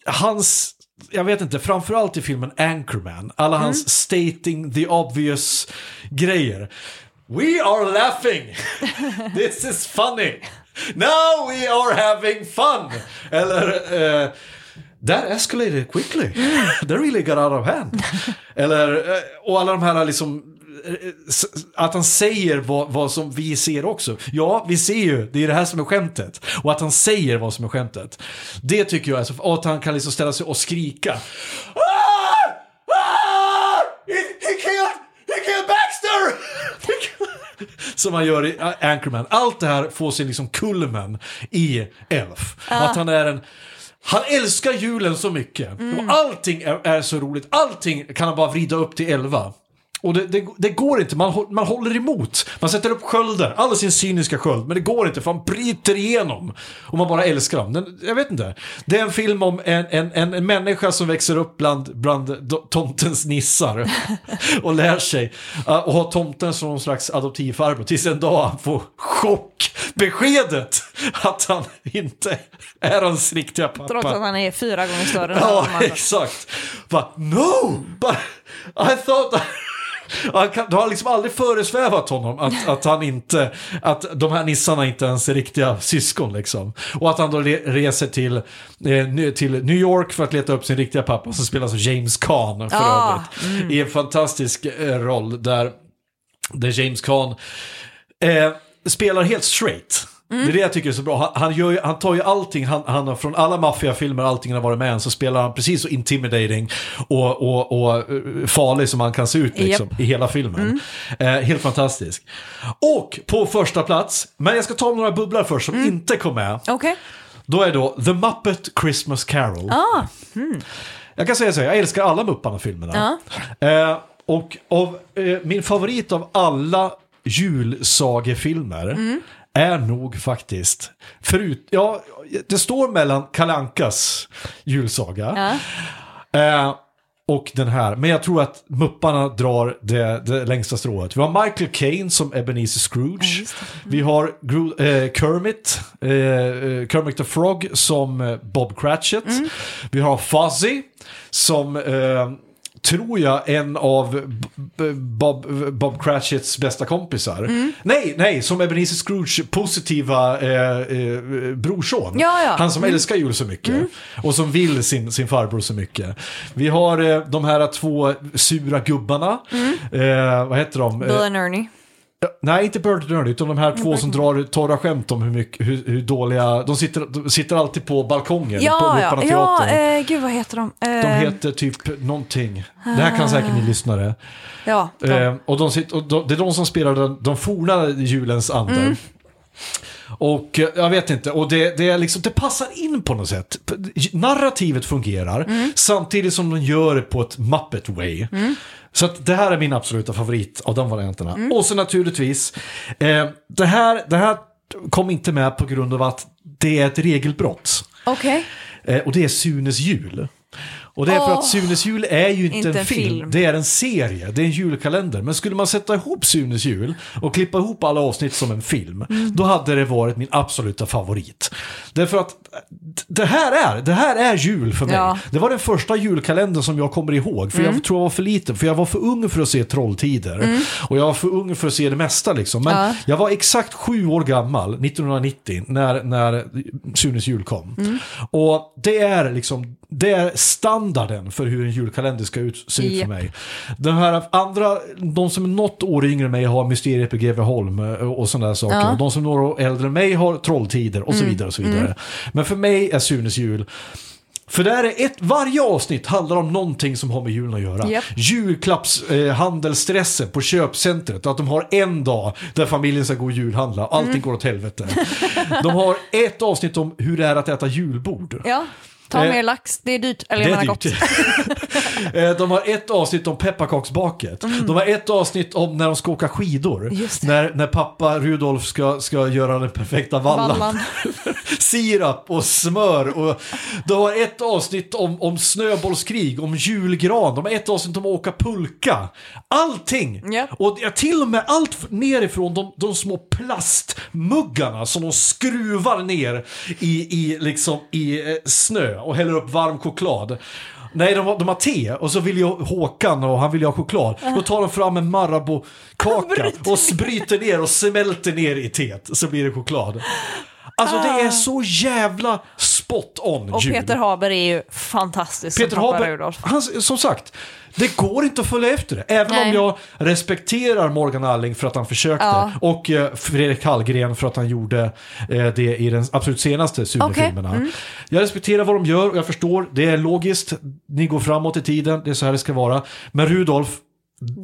hans jag vet inte, framförallt i filmen Anchorman, alla hans stating the obvious grejer. We are laughing! [laughs] This is funny! Now we are having fun! Eller... eh, That escalated quickly. That really got out of hand. [laughs] Eller, eh, och alla de här liksom, att han säger vad, vad som vi ser också. Ja, vi ser ju, det är det här som är skämtet. Och att han säger vad som är skämtet. Det tycker jag är så, och att han kan liksom ställa sig och skrika. Ah! Ah! He, he killed, he killed Baxter! He [laughs] killed-" Som han gör i Anchorman. Allt det här får sin liksom kulmen i Elf. Att han är en han älskar julen så mycket. Och allting är, är så roligt. Allting kan han bara vrida upp till 11. Och det, det, det går inte, man, man håller emot. Man sätter upp skölden, alla sin cyniska sköld. Men det går inte för han bryter igenom. Och man bara älskar dem. Den, jag vet inte. Det är en film om en, en, en, en människa som växer upp bland, bland tomtens nissar. [laughs] och lär sig. uh, och har tomten som någon slags adoptivfarbror. Tills en dag han får chockbeskedet att han inte är hans riktiga pappa. trots att han är fyra gånger större än Ja, [laughs] exakt. Bara, no! But I thought... Han kan, det har liksom aldrig föresvävat honom att, [laughs] att han inte, att de här nissarna inte ens är riktiga syskon liksom. Och att han då re, reser till, eh, till New York för att leta upp sin riktiga pappa som spelas av James Caan för Ah, övrigt. I en fantastisk eh, roll där, där James Caan eh, spelar helt straight. Det är det jag tycker är så bra. Han, han, gör han tar ju allting, han, han har från alla maffiafilmer, allting han har varit med i, så spelar han precis så intimidating och, och, och eh, farlig som han kan se ut liksom, i hela filmen. Eh, helt fantastisk. Och på första plats, men jag ska ta några bubblar först som inte kom med. Okej. Då är då The Muppet Christmas Carol. Ah, Jag kan säga så här, jag älskar alla Mupparna-filmerna. Eh, och av, eh, min favorit av alla julsagefilmer är nog faktiskt, förut, ja, det står mellan Kalankas julsaga eh, och den här. Men jag tror att Mupparna drar det, det längsta strået. Vi har Michael Caine som Ebenezer Scrooge. Vi har Gru- eh, Kermit, eh, eh, Kermit the Frog som eh, Bob Cratchit. Vi har Fuzzy som eh, tror jag en av Bob, Bob Cratchits bästa kompisar. Nej, nej, som Ebenezer Scrooge positiva eh, eh, brorson. Ja, ja. Han som älskar jul så mycket. Och som vill sin, sin farbror så mycket. Vi har eh, de här två sura gubbarna. Eh, vad heter de? Bill and Ernie. Nej, inte Bird Nerd, utan de här två som drar torra skämt om hur, mycket, hur, hur dåliga... De sitter, de sitter alltid på balkongen på Ja, ja, Mupparna ja, teatern. eh, gud vad heter de? Eh, De heter typ någonting. Det här kan säkert ni lyssnare. Ja, de, Eh, och de sitter, och de, det är de som spelar den, de forna julens ande. Mm. Och eh, jag vet inte, och det, det, är liksom, det passar in på något sätt. Narrativet fungerar, Mm. samtidigt som de gör det på ett Muppet way. Så det här är min absoluta favorit av de varianterna. Mm. Och så naturligtvis, eh, det, här, det här kom inte med på grund av att det är ett regelbrott. Okej. Eh, och det är Sunes jul. Och det är för Åh, att Sunes jul är ju inte, inte en en film. film. det är en serie, det är en julkalender. Men skulle man sätta ihop Sunes jul och klippa ihop alla avsnitt som en film, Mm. då hade det varit min absoluta favorit. Därför att det här är, det här är jul för mig. Ja. Mm. Det var den första julkalendern som jag kommer ihåg, för jag tror jag var för liten, för jag var för ung för att se Trolltider. Och jag var för ung för att se det mesta liksom. Men Ja. jag var exakt sju år gammal, 1990, när, när Sunes jul kom. Mm. Och det är liksom, det är standarden för hur en julkalender ska ut, se ut för mig. Den här andra, de som är något år yngre än mig har Mysteriet på Greveholm eh, och sådana där saker. Ja. De som är några år äldre än mig har Trolltider och så vidare. och så vidare. Men för mig är Sunes jul för där är ett, varje avsnitt handlar om någonting som har med julen att göra. Japp. Julklappshandelsstressen på köpcentret. Att de har en dag där familjen ska gå och julhandla. Allting Mm. går åt helvete. De har ett avsnitt om hur det är att äta julbord. Ja, ta Eh, mer lax. Det är dyrt. Eller jag menar gott. [laughs] Eh, de har ett avsnitt om pepparkaksbaket. De har ett avsnitt om när de ska åka skidor. Mm. När, när pappa Rudolf ska, ska göra den perfekta vallan. Vallan. [laughs] Sirap och smör. Och de har ett avsnitt om, om snöbollskrig, om julgran. De har ett avsnitt om att åka pulka. Allting! Ja. Och till och med allt nerifrån de, de små plastmuggarna som de skruvar ner i, i, liksom, i eh, snö och häller upp varm choklad. Nej, de har, de har te och så vill ju Håkan och han vill ju ha choklad. Då tar de fram en Marabou-kaka och bryter ner och smälter ner i teet så blir det choklad. Alltså det är så jävla spot on Och jul. Peter Haber är ju fantastisk Peter som Haber, Rudolf. han, som sagt, det går inte att följa efter det. Även Nej. om jag respekterar Morgan Alling för att han försökte Ja. och eh, Fredrik Hallgren för att han gjorde eh, det i den absolut senaste Sune-filmerna. Okej, mm. Jag respekterar vad de gör och jag förstår, det är logiskt, ni går framåt i tiden, det är så här det ska vara. Men Rudolf,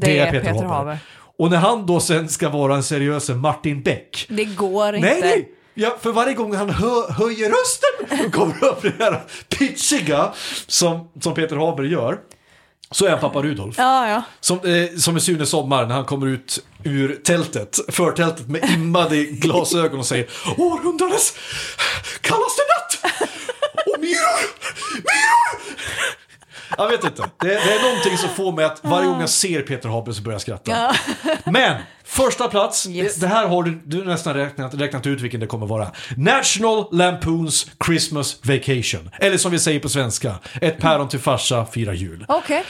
det, är Peter, Haber. Och när han då sen ska vara en seriös Martin Beck, Det går inte. Nej, nej! Ja, för varje gång han hö höjer rösten och kommer upp det här pitchiga som, som Peter Haber gör. Så är han pappa Rudolf. Ja, ja. Som, eh, som i Sune Sommar när han kommer ut ur tältet, förtältet med immade glasögon och säger Århundradets kallaste natt! Och myror! Myror! Jag vet inte. Det, det är någonting som får mig att varje gång jag ser Peter Haber så börjar jag skratta. Men, första plats. Yes. Det, det här har du, du nästan räknat, räknat ut vilken det kommer vara. National Lampoons Christmas Vacation. Eller som vi säger på svenska, ett päron till farsa firar jul. Okej.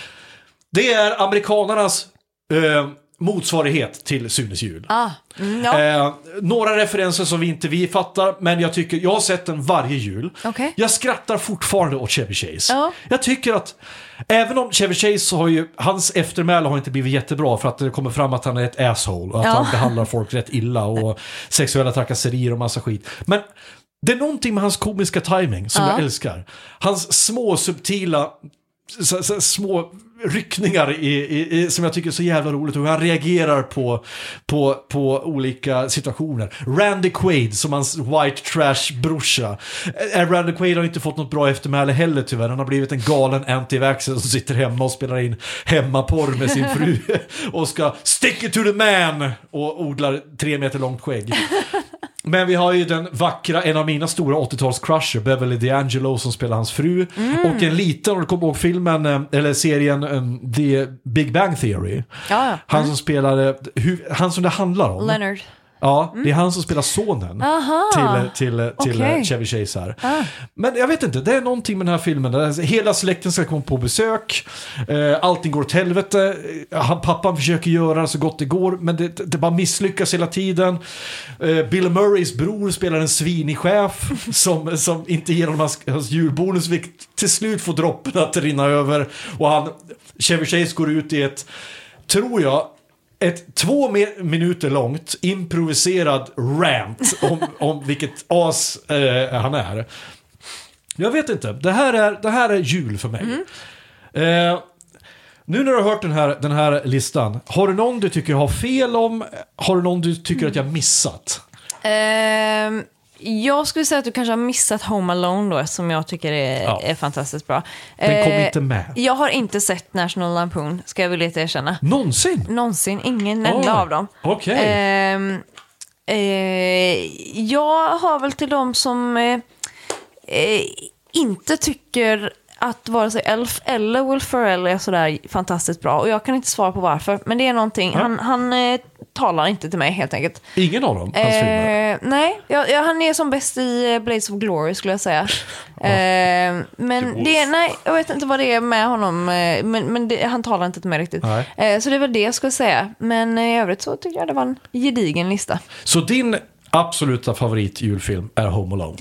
Det är amerikanernas eh, motsvarighet till Sunes jul. Ah. Mm, ja. Eh, några referenser som vi inte vi fattar, men jag tycker, jag har sett den varje jul. Okej. Jag skrattar fortfarande åt Chevy Chase. Ja. Jag tycker att, även om Chevy Chase har ju, hans eftermäle har inte blivit jättebra för att det kommer fram att han är ett asshole och att Ja. han behandlar folk rätt illa och sexuella trakasserier och massa skit. Men det är någonting med hans komiska timing som Ja. jag älskar. Hans små subtila små ryckningar i, i, i, som jag tycker är så jävla roligt och hur han reagerar på, på, på olika situationer. Randy Quaid som hans white trash-brorsa. Eh, Randy Quaid har inte fått något bra eftermäle heller tyvärr. Han har blivit en galen anti-vaxxer som sitter hemma och spelar in hemmaporr med sin fru [laughs] och ska stick it to the man och odlar tre meter långt skägg. Men vi har ju den vackra, en av mina stora 80-tals-crusher, Beverly D'Angelo som spelar hans fru. Och en liten, om du kommer ihåg filmen, eh, eller serien um, The Big Bang Theory. Ja, ja. Han som spelade, han som det handlar om. Leonard. Ja, det är han som spelar sonen Aha. till, till, till Okej. Chevy Chase här. Men jag vet inte, det är någonting med den här filmen. Där hela släkten ska komma på besök. Eh, allting går åt helvete. Eh, Han, pappan försöker göra så gott det går, men det, det bara misslyckas hela tiden. Eh, Bill Murrays bror spelar en svinig chef [laughs] som, som inte ger honom hans, hans julbonus, vilket till slut får droppen att rinna över. Och han, Chevy Chase går ut i ett, tror jag, ett två minuter långt improviserad rant om, om vilket as eh, han är. Jag vet inte, det här är, det här är jul för mig. Eh, nu när du har hört den här, den här listan, har du någon du tycker jag har fel om? Har du någon du tycker att jag missat? Ehm, jag skulle säga att du kanske har missat Home Alone då, som jag tycker är, Ja. är fantastiskt bra. Den kom Eh, inte med. Jag har inte sett National Lampoon, ska jag villigt erkänna. Någonsin? Någonsin, ingen enda Oj, av dem. okej. Ehm, eh, jag har väl till dem som eh, eh, inte tycker att vare sig Elf eller Will Ferrell är sådär fantastiskt bra. Och jag kan inte svara på varför. Men det är någonting, han, han eh, talar inte till mig helt enkelt. Ingen av dem, hans filmer. Eh, nej, ja, ja, han är som bäst i Blades of Glory skulle jag säga. [laughs] eh, men det, nej, jag vet inte vad det är med honom, eh, men, men det, han talar inte till mig riktigt. Eh, så det är väl det jag skulle säga. Men eh, i övrigt så tycker jag det var en gedigen lista. Så din absoluta favorit julfilm är Home Alone?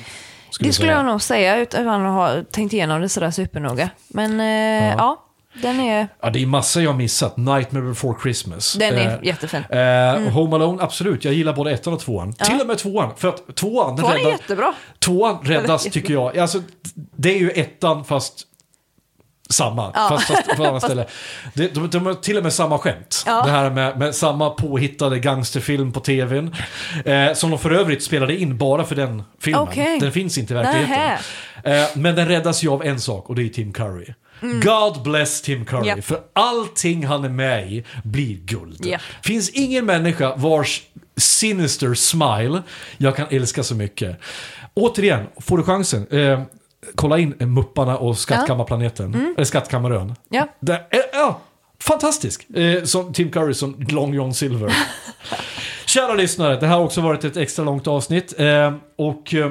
det skulle jag nog säga utan att ha tänkt igenom det sådär supernoga. Men eh, ja. Den är, Ja, det är massa jag missat. Nightmare before Christmas. den är Eh, jättefin. Mm. Eh, Home Alone, absolut. Jag gillar både ettan och tvåan. Till och med tvåan. För att tvåan, den Tvåan är räddar- jättebra. Tvåan [laughs] räddas, tycker jag. Alltså, det är ju ettan fast samma, fast, fast på annat [laughs] ställe. Det, de, de har till och med samma skämt. Ja. Det här med, med samma påhittade gangsterfilm på tvn. Eh, som de för övrigt spelade in bara för den filmen. Okej. Den finns inte i verkligheten. Eh, men den räddas ju av en sak och det är Tim Curry. God bless Tim Curry. Mm. Ja. För allting han är med i blir guld. Ja. Finns ingen människa vars sinister smile jag kan älska så mycket. Återigen, får du chansen. Eh, kolla in Mupparna och Skattkammarplaneten. Eller Skattkammarön. Mm. Ja. Det är, ja, fantastisk. Eh, som Tim Curry som Long John Silver. [laughs] Kära lyssnare, det här har också varit ett extra långt avsnitt. Eh, och eh,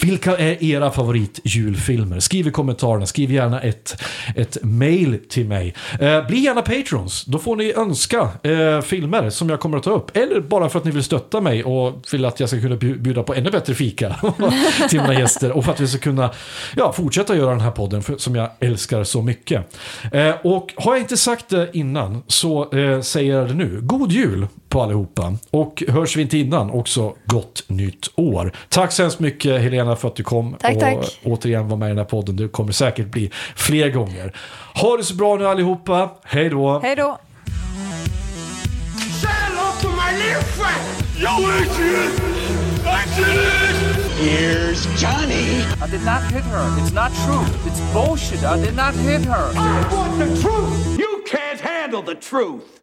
vilka är era favoritjulfilmer? Skriv i kommentarerna, skriv gärna ett, ett mail till mig. Eh, bli gärna patrons, då får ni önska eh, filmer som jag kommer att ta upp. Eller bara för att ni vill stötta mig och vill att jag ska kunna bjuda på ännu bättre fika [laughs] till mina gäster. Och för att vi ska kunna ja, fortsätta göra den här podden för, som jag älskar så mycket. Eh, och har jag inte sagt det innan så eh, säger jag det nu. God jul på allihopa. Och hörs vi inte innan också gott nytt år. Tack så hemskt mycket Helena för att du kom Tack, och tack. återigen var med i den här podden. Det kommer säkert bli fler gånger. Ha det så bra nu allihopa. Hej då! Hej då! Here's Johnny. I did not hit her. It's not true. It's bullshit. I did not hit her. I want the truth. You can't handle the truth.